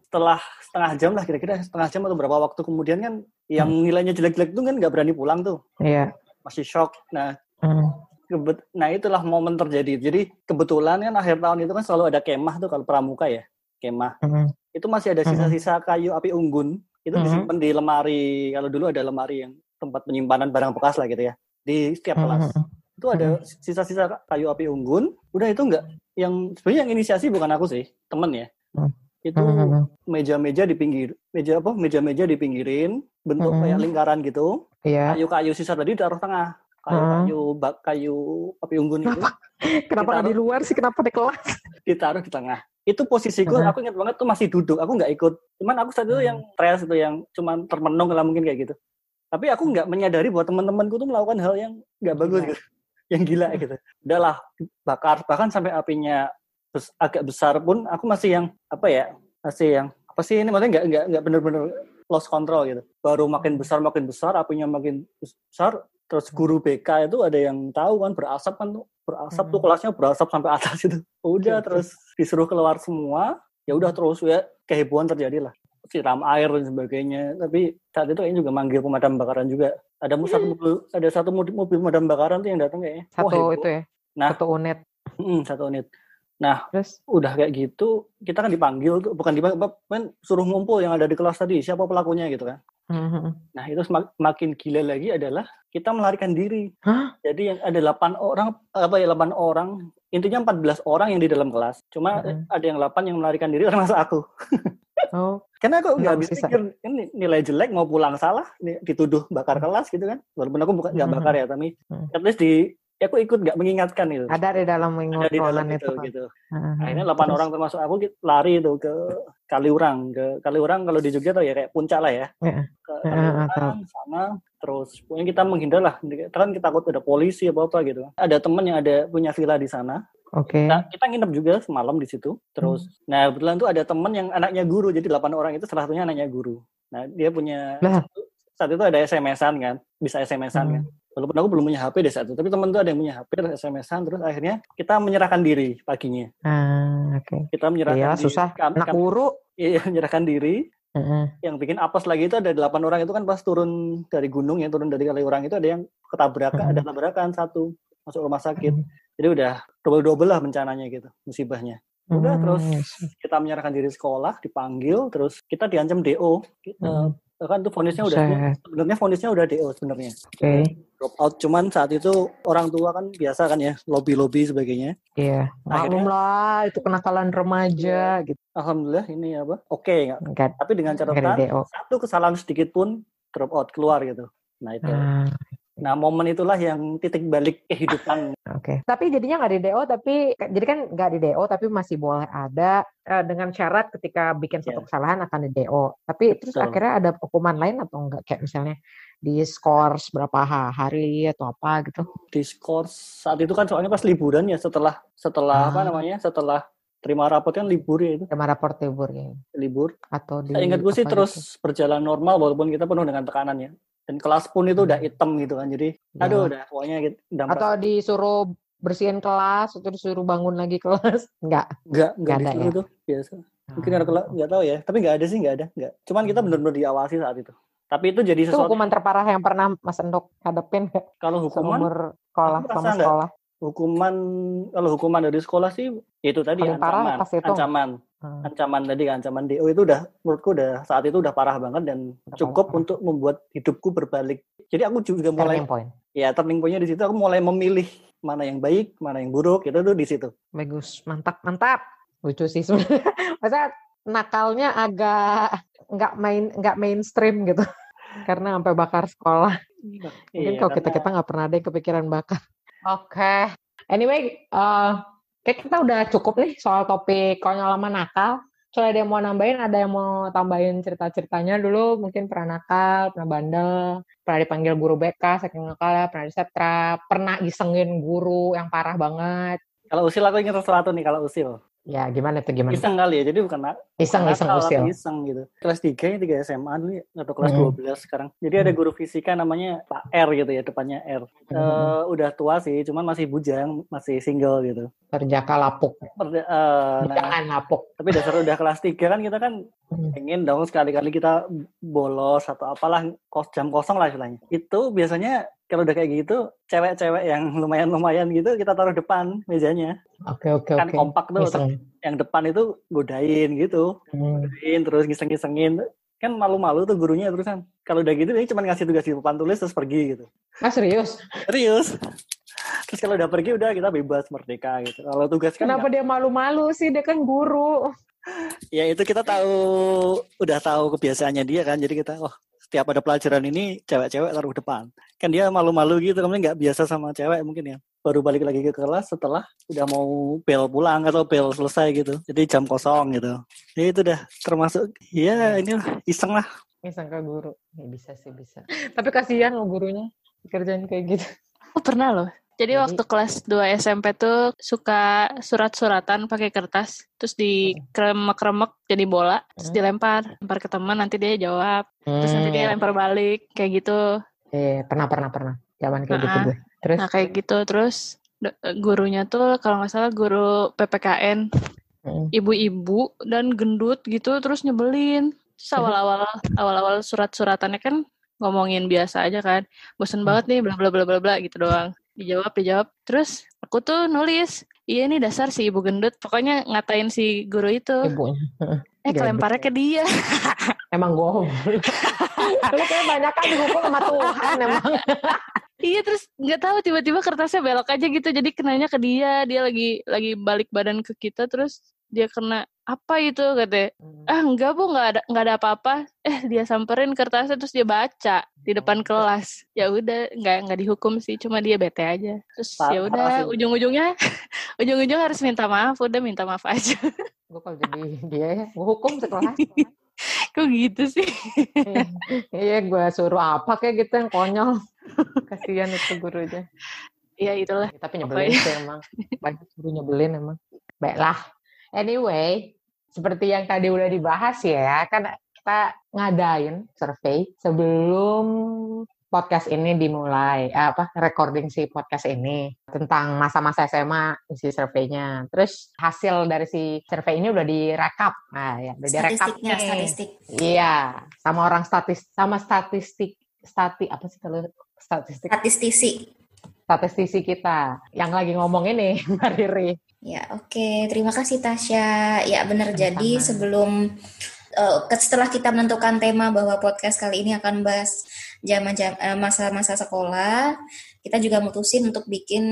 setelah setengah jam lah kira-kira setengah jam atau berapa waktu kemudian kan yang hmm. nilainya jelek-jelek tuh kan nggak berani pulang tuh. Iya. Masih shock. Nah uh kebet nah itulah momen terjadi. Jadi kebetulan kan akhir tahun itu kan selalu ada kemah tuh kalau pramuka ya kemah. Uh itu masih ada sisa-sisa kayu api unggun. Itu disimpan di lemari kalau dulu ada lemari yang tempat penyimpanan barang bekas lah gitu ya di setiap kelas itu ada sisa-sisa kayu api unggun. Udah itu enggak yang sebenarnya yang inisiasi bukan aku sih temen ya. Itu meja-meja di pinggir meja apa? Meja-meja di pinggirin bentuk kayak lingkaran gitu. Yeah. kayu-kayu sisa tadi taruh tengah. Kayu-kayu bak kayu api unggun kenapa? itu kenapa di luar sih? Kenapa di kelas? <laughs> Ditaruh di tengah. Itu posisiku uh aku ingat banget tuh masih duduk. Aku nggak ikut. Cuman aku saat itu yang trails itu yang cuman termenung lah mungkin kayak gitu. Tapi aku nggak menyadari bahwa teman-temanku tuh melakukan hal yang nggak bagus gitu yang gila gitu. Udahlah bakar. Bahkan sampai apinya terus agak besar pun aku masih yang apa ya masih yang apa sih ini? Maksudnya nggak nggak nggak bener-bener lost control gitu. Baru makin besar makin besar apinya makin besar. Terus guru BK itu ada yang tahu kan berasap kan tuh. Berasap hmm. tuh kelasnya berasap sampai atas itu. Udah terus disuruh keluar semua. Ya udah terus ya kehebohan terjadi lah siram air dan sebagainya. Tapi saat itu kayaknya juga manggil pemadam kebakaran juga. Ada satu hmm. mobil, ada satu mobil, mobil pemadam kebakaran tuh yang datang kayaknya. Satu oh, itu ya. Nah, satu unit. Hmm, satu unit. Nah, Terus? udah kayak gitu, kita kan dipanggil tuh, bukan dipanggil, kan suruh ngumpul yang ada di kelas tadi, siapa pelakunya gitu kan. Hmm. Nah itu semakin gila lagi adalah kita melarikan diri. Hah? Jadi yang ada 8 orang apa ya 8 orang intinya 14 orang yang di dalam kelas. Cuma hmm. ada yang 8 yang melarikan diri termasuk aku. oh. <laughs> Karena aku nggak bisa pikir ini nilai jelek mau pulang salah, dituduh bakar kelas gitu kan. Walaupun aku bukan nggak bakar ya, tapi hmm. at least di ya aku ikut nggak mengingatkan itu. Ada di dalam Ada di dalam itu, itu gitu. Uh-huh. Akhirnya delapan orang termasuk aku lari itu ke Kaliurang, ke Kaliurang kalau di Jogja tuh ya kayak puncak lah ya. Uh-huh. Ke Kaliurang uh-huh. sana terus pokoknya kita menghindar lah. Kan kita takut ada polisi apa apa gitu. Ada teman yang ada punya villa di sana. Oke. Okay. Nah, kita nginep juga semalam di situ. Terus, hmm. nah kebetulan tuh ada teman yang anaknya guru. Jadi delapan orang itu salah satunya anaknya guru. Nah dia punya nah. saat itu ada SMS-an kan, bisa SMS-an hmm. kan walaupun aku belum punya HP di saat itu tapi teman tuh ada yang punya HP dan SMS-an terus akhirnya kita menyerahkan diri paginya. Ah, oke. Okay. kita menyerahkan iya, diri. susah. Kami, anak guru. Iya <laughs> menyerahkan diri. Uh-huh. yang bikin apes lagi itu ada delapan orang itu kan pas turun dari gunung yang turun dari kali orang itu ada yang ketabrakan uh-huh. ada tabrakan satu masuk rumah sakit. Uh-huh. jadi udah double double lah bencananya gitu musibahnya. Udah terus kita menyerahkan diri sekolah dipanggil terus kita diancam DO kita, kan tuh fonisnya udah sebenarnya fonisnya udah DO sebenarnya. Oke. Okay. Drop out cuman saat itu orang tua kan biasa kan ya lobby lobby sebagainya. Iya. Maklum lah itu kenakalan remaja gitu. Alhamdulillah ini apa? Oke okay, nggak? Tapi dengan catatan satu kesalahan sedikit pun drop out keluar gitu. Nah itu. Ah. Nah, momen itulah yang titik balik kehidupan. Oke. Okay. Tapi jadinya nggak di DO, tapi jadi kan nggak di DO, tapi masih boleh ada uh, dengan syarat ketika bikin satu yeah. kesalahan akan di DO. Tapi terus Betul. akhirnya ada hukuman lain atau enggak? Kayak misalnya di skor berapa hari atau apa gitu? Di skor saat itu kan soalnya pas liburan ya setelah setelah ah. apa namanya setelah terima raport kan libur ya itu. Terima raport libur ya. Libur. Atau di. Saya ingat gue sih terus gitu? berjalan normal walaupun kita penuh dengan tekanan ya dan kelas pun itu udah hmm. hitam gitu kan jadi aduh udah pokoknya gitu atau disuruh bersihin kelas atau disuruh bangun lagi kelas? <laughs> Enggak enggak enggak disuruh ya? itu biasa. Mungkin ada kelas enggak tahu ya tapi enggak ada sih enggak ada enggak cuman kita hmm. benar-benar diawasi saat itu. Tapi itu jadi sesuatu itu hukuman terparah yang pernah Mas Endok hadapin kalau hukuman? Umur sekolah sama sekolah. Hukuman kalau hukuman dari sekolah sih itu tadi Paling ancaman parah itu. ancaman hmm. ancaman tadi ancaman DO itu udah menurutku udah saat itu udah parah banget dan cukup parah. untuk membuat hidupku berbalik jadi aku juga mulai turning point. ya turning pointnya di situ aku mulai memilih mana yang baik mana yang buruk itu tuh di situ bagus mantap mantap lucu sih sebenarnya <laughs> masa nakalnya agak nggak main nggak mainstream gitu <laughs> karena sampai bakar sekolah mungkin iya, kalau kita kita nggak pernah ada yang kepikiran bakar Oke. Okay. Anyway, uh, kayak kita udah cukup nih soal topik konyol lama nakal. Soalnya ada yang mau nambahin, ada yang mau tambahin cerita-ceritanya dulu. Mungkin pernah nakal, pernah bandel, pernah dipanggil guru BK, saking nakal, pernah disetra, pernah isengin guru yang parah banget. Kalau usil aku ingat sesuatu nih kalau usil. Ya gimana tuh gimana? Iseng kali ya, jadi bukan iseng bukan iseng usil. Iseng gitu. Kelas 3 ya 3 SMA dulu ya, atau kelas hmm. 12 sekarang. Jadi hmm. ada guru fisika namanya Pak R gitu ya, depannya R. Hmm. Uh, udah tua sih, cuman masih bujang, masih single gitu. Perjaka lapuk. Perja, uh, nah, lapuk. Tapi dasar udah kelas 3 kan kita kan hmm. pengen dong sekali-kali kita bolos atau apalah kos jam kosong lah istilahnya. Itu biasanya kalau udah kayak gitu, cewek-cewek yang lumayan-lumayan gitu kita taruh depan mejanya. Oke oke kan oke. Kan kompak tuh. Yang depan itu godain gitu. Hmm. Godain terus ngiseng-ngisengin. Kan malu-malu tuh gurunya terusan. Kalau udah gitu ini cuma ngasih tugas di depan tulis terus pergi gitu. Ah serius? Serius. Terus kalau udah pergi udah kita bebas merdeka gitu. Kalau tugas kan Kenapa gak... dia malu-malu sih? Dia kan guru. Ya itu kita tahu udah tahu kebiasaannya dia kan. Jadi kita oh setiap ada pelajaran ini cewek-cewek taruh depan. Kan dia malu-malu gitu, kemudian nggak biasa sama cewek mungkin ya. Baru balik lagi ke kelas setelah udah mau bel pulang atau bel selesai gitu. Jadi jam kosong gitu. Ya itu dah termasuk ya ini lah iseng lah. Iseng ke guru. Ya, bisa sih bisa. Tapi kasihan loh gurunya kerjaan kayak gitu. Oh pernah loh. Jadi, Jadi waktu kelas 2 SMP tuh suka surat-suratan pakai kertas, terus dikremek-kremek jadi bola, terus hmm. dilempar, lempar ke teman nanti dia jawab, hmm. terus nanti dia hmm. lempar balik kayak gitu. Eh, pernah pernah pernah. Zaman kayak nah, gitu gue. Terus Nah, kayak gitu terus gurunya tuh kalau nggak salah guru PPKN hmm. ibu-ibu dan gendut gitu terus nyebelin. Terus awal-awal awal-awal surat-suratannya kan ngomongin biasa aja kan. Bosen hmm. banget nih bla bla bla bla bla gitu doang dijawab dijawab. Terus aku tuh nulis. Iya ini dasar si ibu gendut. Pokoknya ngatain si guru itu. Ibunya. Eh kelemparnya ke dia. <laughs> Emang goblok <laughs> lu kayak banyak kan dihukum sama Tuhan emang. Iya terus nggak tahu tiba-tiba kertasnya belok aja gitu. Jadi kenanya ke dia. Dia lagi lagi balik badan ke kita terus dia kena apa itu katanya hmm. ah enggak bu nggak ada nggak ada apa-apa eh dia samperin kertasnya terus dia baca di depan kelas ya udah nggak nggak dihukum sih cuma dia bete aja terus ya udah ujung-ujungnya <laughs> ujung-ujung harus minta maaf udah minta maaf aja <laughs> gue kalau jadi dia ya gue hukum sekolah <laughs> kok gitu sih iya gue suruh apa kayak gitu yang konyol Kasihan itu gurunya. Iya itulah. Tapi nyebelin sih emang. Banyak guru nyebelin emang. Baiklah. Anyway, seperti yang tadi udah dibahas ya, kan kita ngadain survei sebelum podcast ini dimulai, eh, apa recording si podcast ini tentang masa-masa SMA isi surveinya. Terus hasil dari si survei ini udah direkap. Nah, ya, udah direkap nih. statistik. Iya, sama orang statis sama statistik stati apa sih kalau statistik statistisi statistisi kita yang lagi ngomong ini <laughs> Mbak Riri. Ya oke okay. terima kasih Tasya. Ya benar jadi sebelum uh, setelah kita menentukan tema bahwa podcast kali ini akan bahas zaman uh, masa-masa sekolah, kita juga mutusin untuk bikin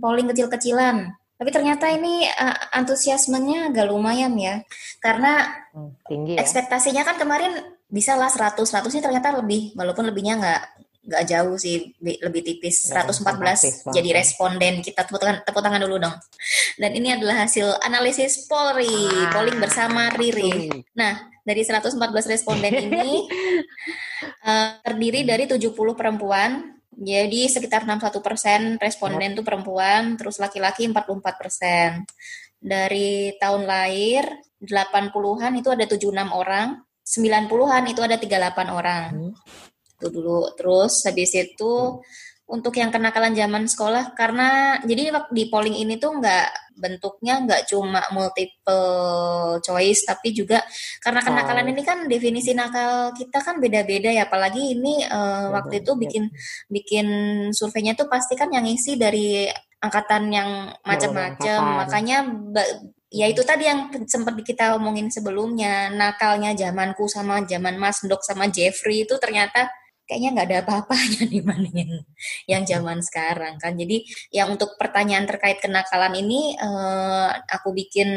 polling kecil-kecilan. Tapi ternyata ini uh, antusiasmenya agak lumayan ya, karena hmm, tinggi ya? ekspektasinya kan kemarin bisa lah 100, 100 ini ternyata lebih, walaupun lebihnya nggak nggak jauh sih lebih tipis. 114 jadi responden. Kita tepuk tangan tepuk tangan dulu dong. Dan ini adalah hasil analisis Polri ah, polling bersama Riri. nah dari 114 responden ini uh, <laughs> terdiri dari 70 perempuan. Jadi sekitar 61 persen responden itu perempuan terus laki-laki 44 persen. Dari tahun lahir 80-an itu ada 76 orang 90-an itu ada 38 orang. Hmm itu dulu. Terus habis itu hmm. untuk yang kenakalan zaman sekolah karena jadi di polling ini tuh nggak bentuknya nggak cuma multiple choice tapi juga karena kenakalan oh. ini kan definisi nakal kita kan beda-beda ya. Apalagi ini uh, waktu itu bikin bikin surveinya tuh pasti kan yang isi dari angkatan yang macam-macam. Makanya ya itu tadi yang sempat kita omongin sebelumnya. Nakalnya zamanku sama zaman Mas Dok sama Jeffrey itu ternyata kayaknya nggak ada apa-apanya dibandingin yang zaman sekarang kan. Jadi yang untuk pertanyaan terkait kenakalan ini uh, aku bikin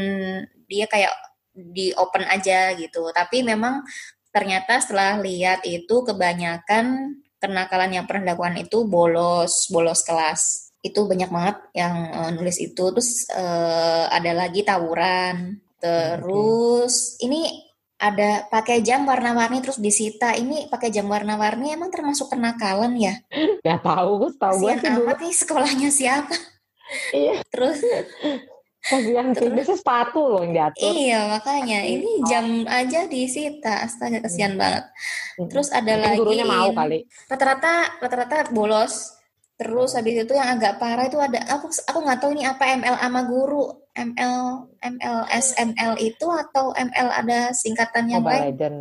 dia kayak di open aja gitu. Tapi memang ternyata setelah lihat itu kebanyakan kenakalan yang pernah dilakukan itu bolos bolos kelas itu banyak banget yang uh, nulis itu terus uh, ada lagi tawuran terus okay. ini ada pakai jam warna-warni terus disita. Ini pakai jam warna-warni emang termasuk kenakalan ya? <laughs> Ya tahu, tahu gue sih dulu. nih sekolahnya siapa? <laughs> Iya. Terus <laughs> kasihan sih, biasanya sepatu loh yang diatur. Iya, makanya ini jam aja disita. Astaga, kasihan hmm. banget. Terus ada Mungkin lagi gurunya mau kali. Rata-rata rata-rata bolos. Terus habis itu yang agak parah itu ada aku aku nggak tahu ini apa ML sama guru ML MLS ML itu atau ML ada singkatannya Mobile baik? Legend.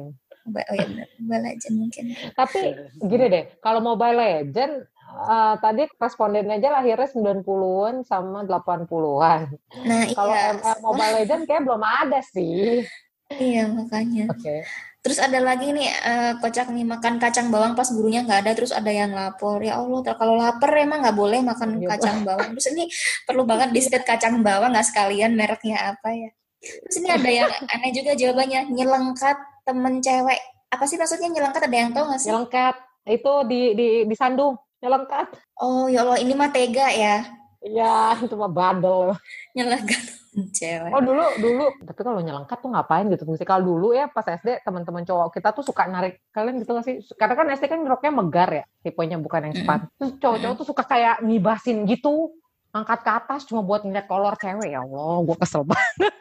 Oh ya Mobile Legend mungkin. Tapi gini deh, kalau Mobile Legend uh, tadi respondennya aja lahirnya 90-an sama 80-an. Nah, kalau iya. ML Mobile Legend kayak belum ada sih. Iya, makanya. Oke. Okay. Terus ada lagi nih uh, kocak nih makan kacang bawang pas gurunya nggak ada terus ada yang lapor ya Allah kalau lapar emang nggak boleh makan ya, kacang bawang. Terus ini perlu banget di kacang bawang nggak sekalian mereknya apa ya? Terus ini ada yang aneh juga jawabannya nyelengkat temen cewek. Apa sih maksudnya nyelengkat? Ada yang tahu nggak sih? Nyelengkat. Itu di di di sandung nyelengkat. Oh ya Allah ini mah tega ya. Iya, itu mah bandel. Nyelengkat cewek. Oh dulu dulu. Tapi kalau nyelengkat tuh ngapain gitu? Fungsi kalau dulu ya pas SD teman-teman cowok kita tuh suka narik kalian gitu gak sih? Karena kan SD kan roknya megar ya tipenya bukan yang cepat. Terus cowok-cowok tuh suka kayak ngibasin gitu angkat ke atas cuma buat ngeliat kolor cewek. Ya Allah gue kesel <laughs> banget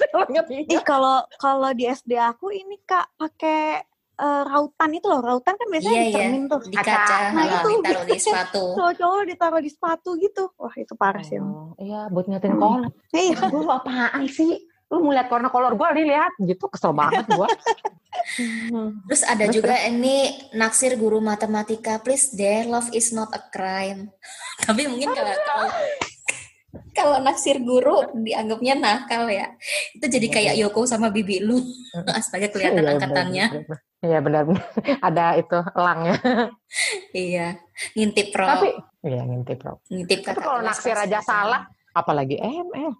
Ih kalau kalau di SD aku ini kak pakai uh, rautan itu loh rautan kan biasanya iya, di cermin iya. tuh. Di kaca. Nah itu ditaruh di sepatu. cowok-cowok ditaruh di sepatu gitu. Wah itu parah sih oh, iya buat ngatin kolor. <laughs> Iya. Gue apaan sih? Lu mau lihat warna kolor gue lihat. Gitu kesel banget gue <laughs> terus ada terus, juga terus. ini naksir guru matematika. Please dare love is not a crime. <laughs> Tapi mungkin kalau kalau naksir guru dianggapnya nakal ya. Itu jadi iya, kayak iya. Yoko sama bibi lu. Astaga kelihatan iya, angkatannya. Iya benar. <laughs> Ada itu elangnya. iya, ngintip pro. Tapi iya ngintip pro. Ngintip Tapi kalau naksir aja salah, apalagi ML.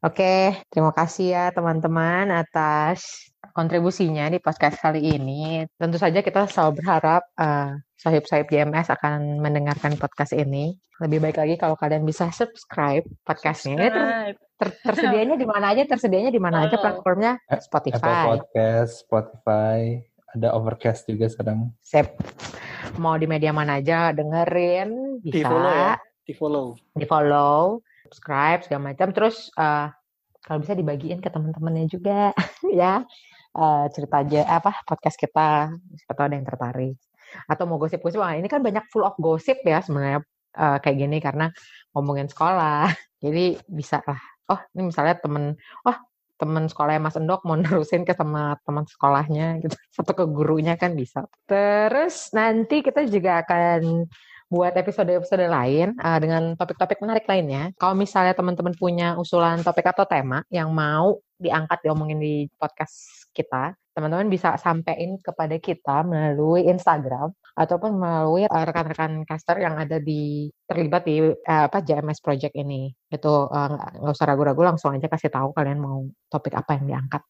Oke, terima kasih ya teman-teman atas kontribusinya di podcast kali ini. Tentu saja kita selalu berharap uh, sahib-sahib JMS akan mendengarkan podcast ini. Lebih baik lagi kalau kalian bisa subscribe podcastnya. Ini ter, ter, tersedianya di mana aja? Tersedianya di mana oh. aja platformnya? Spotify. Apple Podcast, Spotify, ada Overcast juga sekarang. Sip. Mau di media mana aja dengerin bisa. Di follow ya. Di follow. Di follow subscribe segala macam terus uh, kalau bisa dibagiin ke teman-temannya juga <laughs> ya uh, cerita aja apa podcast kita atau ada yang tertarik. Atau mau gosip-gosip wah ini kan banyak full of gosip ya sebenarnya uh, kayak gini karena ngomongin sekolah. <laughs> Jadi bisa lah. Oh ini misalnya temen wah teman sekolahnya Mas Endok mau <laughs> nerusin ke sama teman sekolahnya gitu <laughs> satu ke gurunya kan bisa. Terus nanti kita juga akan buat episode-episode lain uh, dengan topik-topik menarik lainnya. Kalau misalnya teman-teman punya usulan topik atau tema yang mau diangkat diomongin di podcast kita, teman-teman bisa sampaikan kepada kita melalui Instagram ataupun melalui uh, rekan-rekan caster yang ada di terlibat di uh, apa JMS Project ini. Itu nggak uh, usah ragu-ragu langsung aja kasih tahu kalian mau topik apa yang diangkat.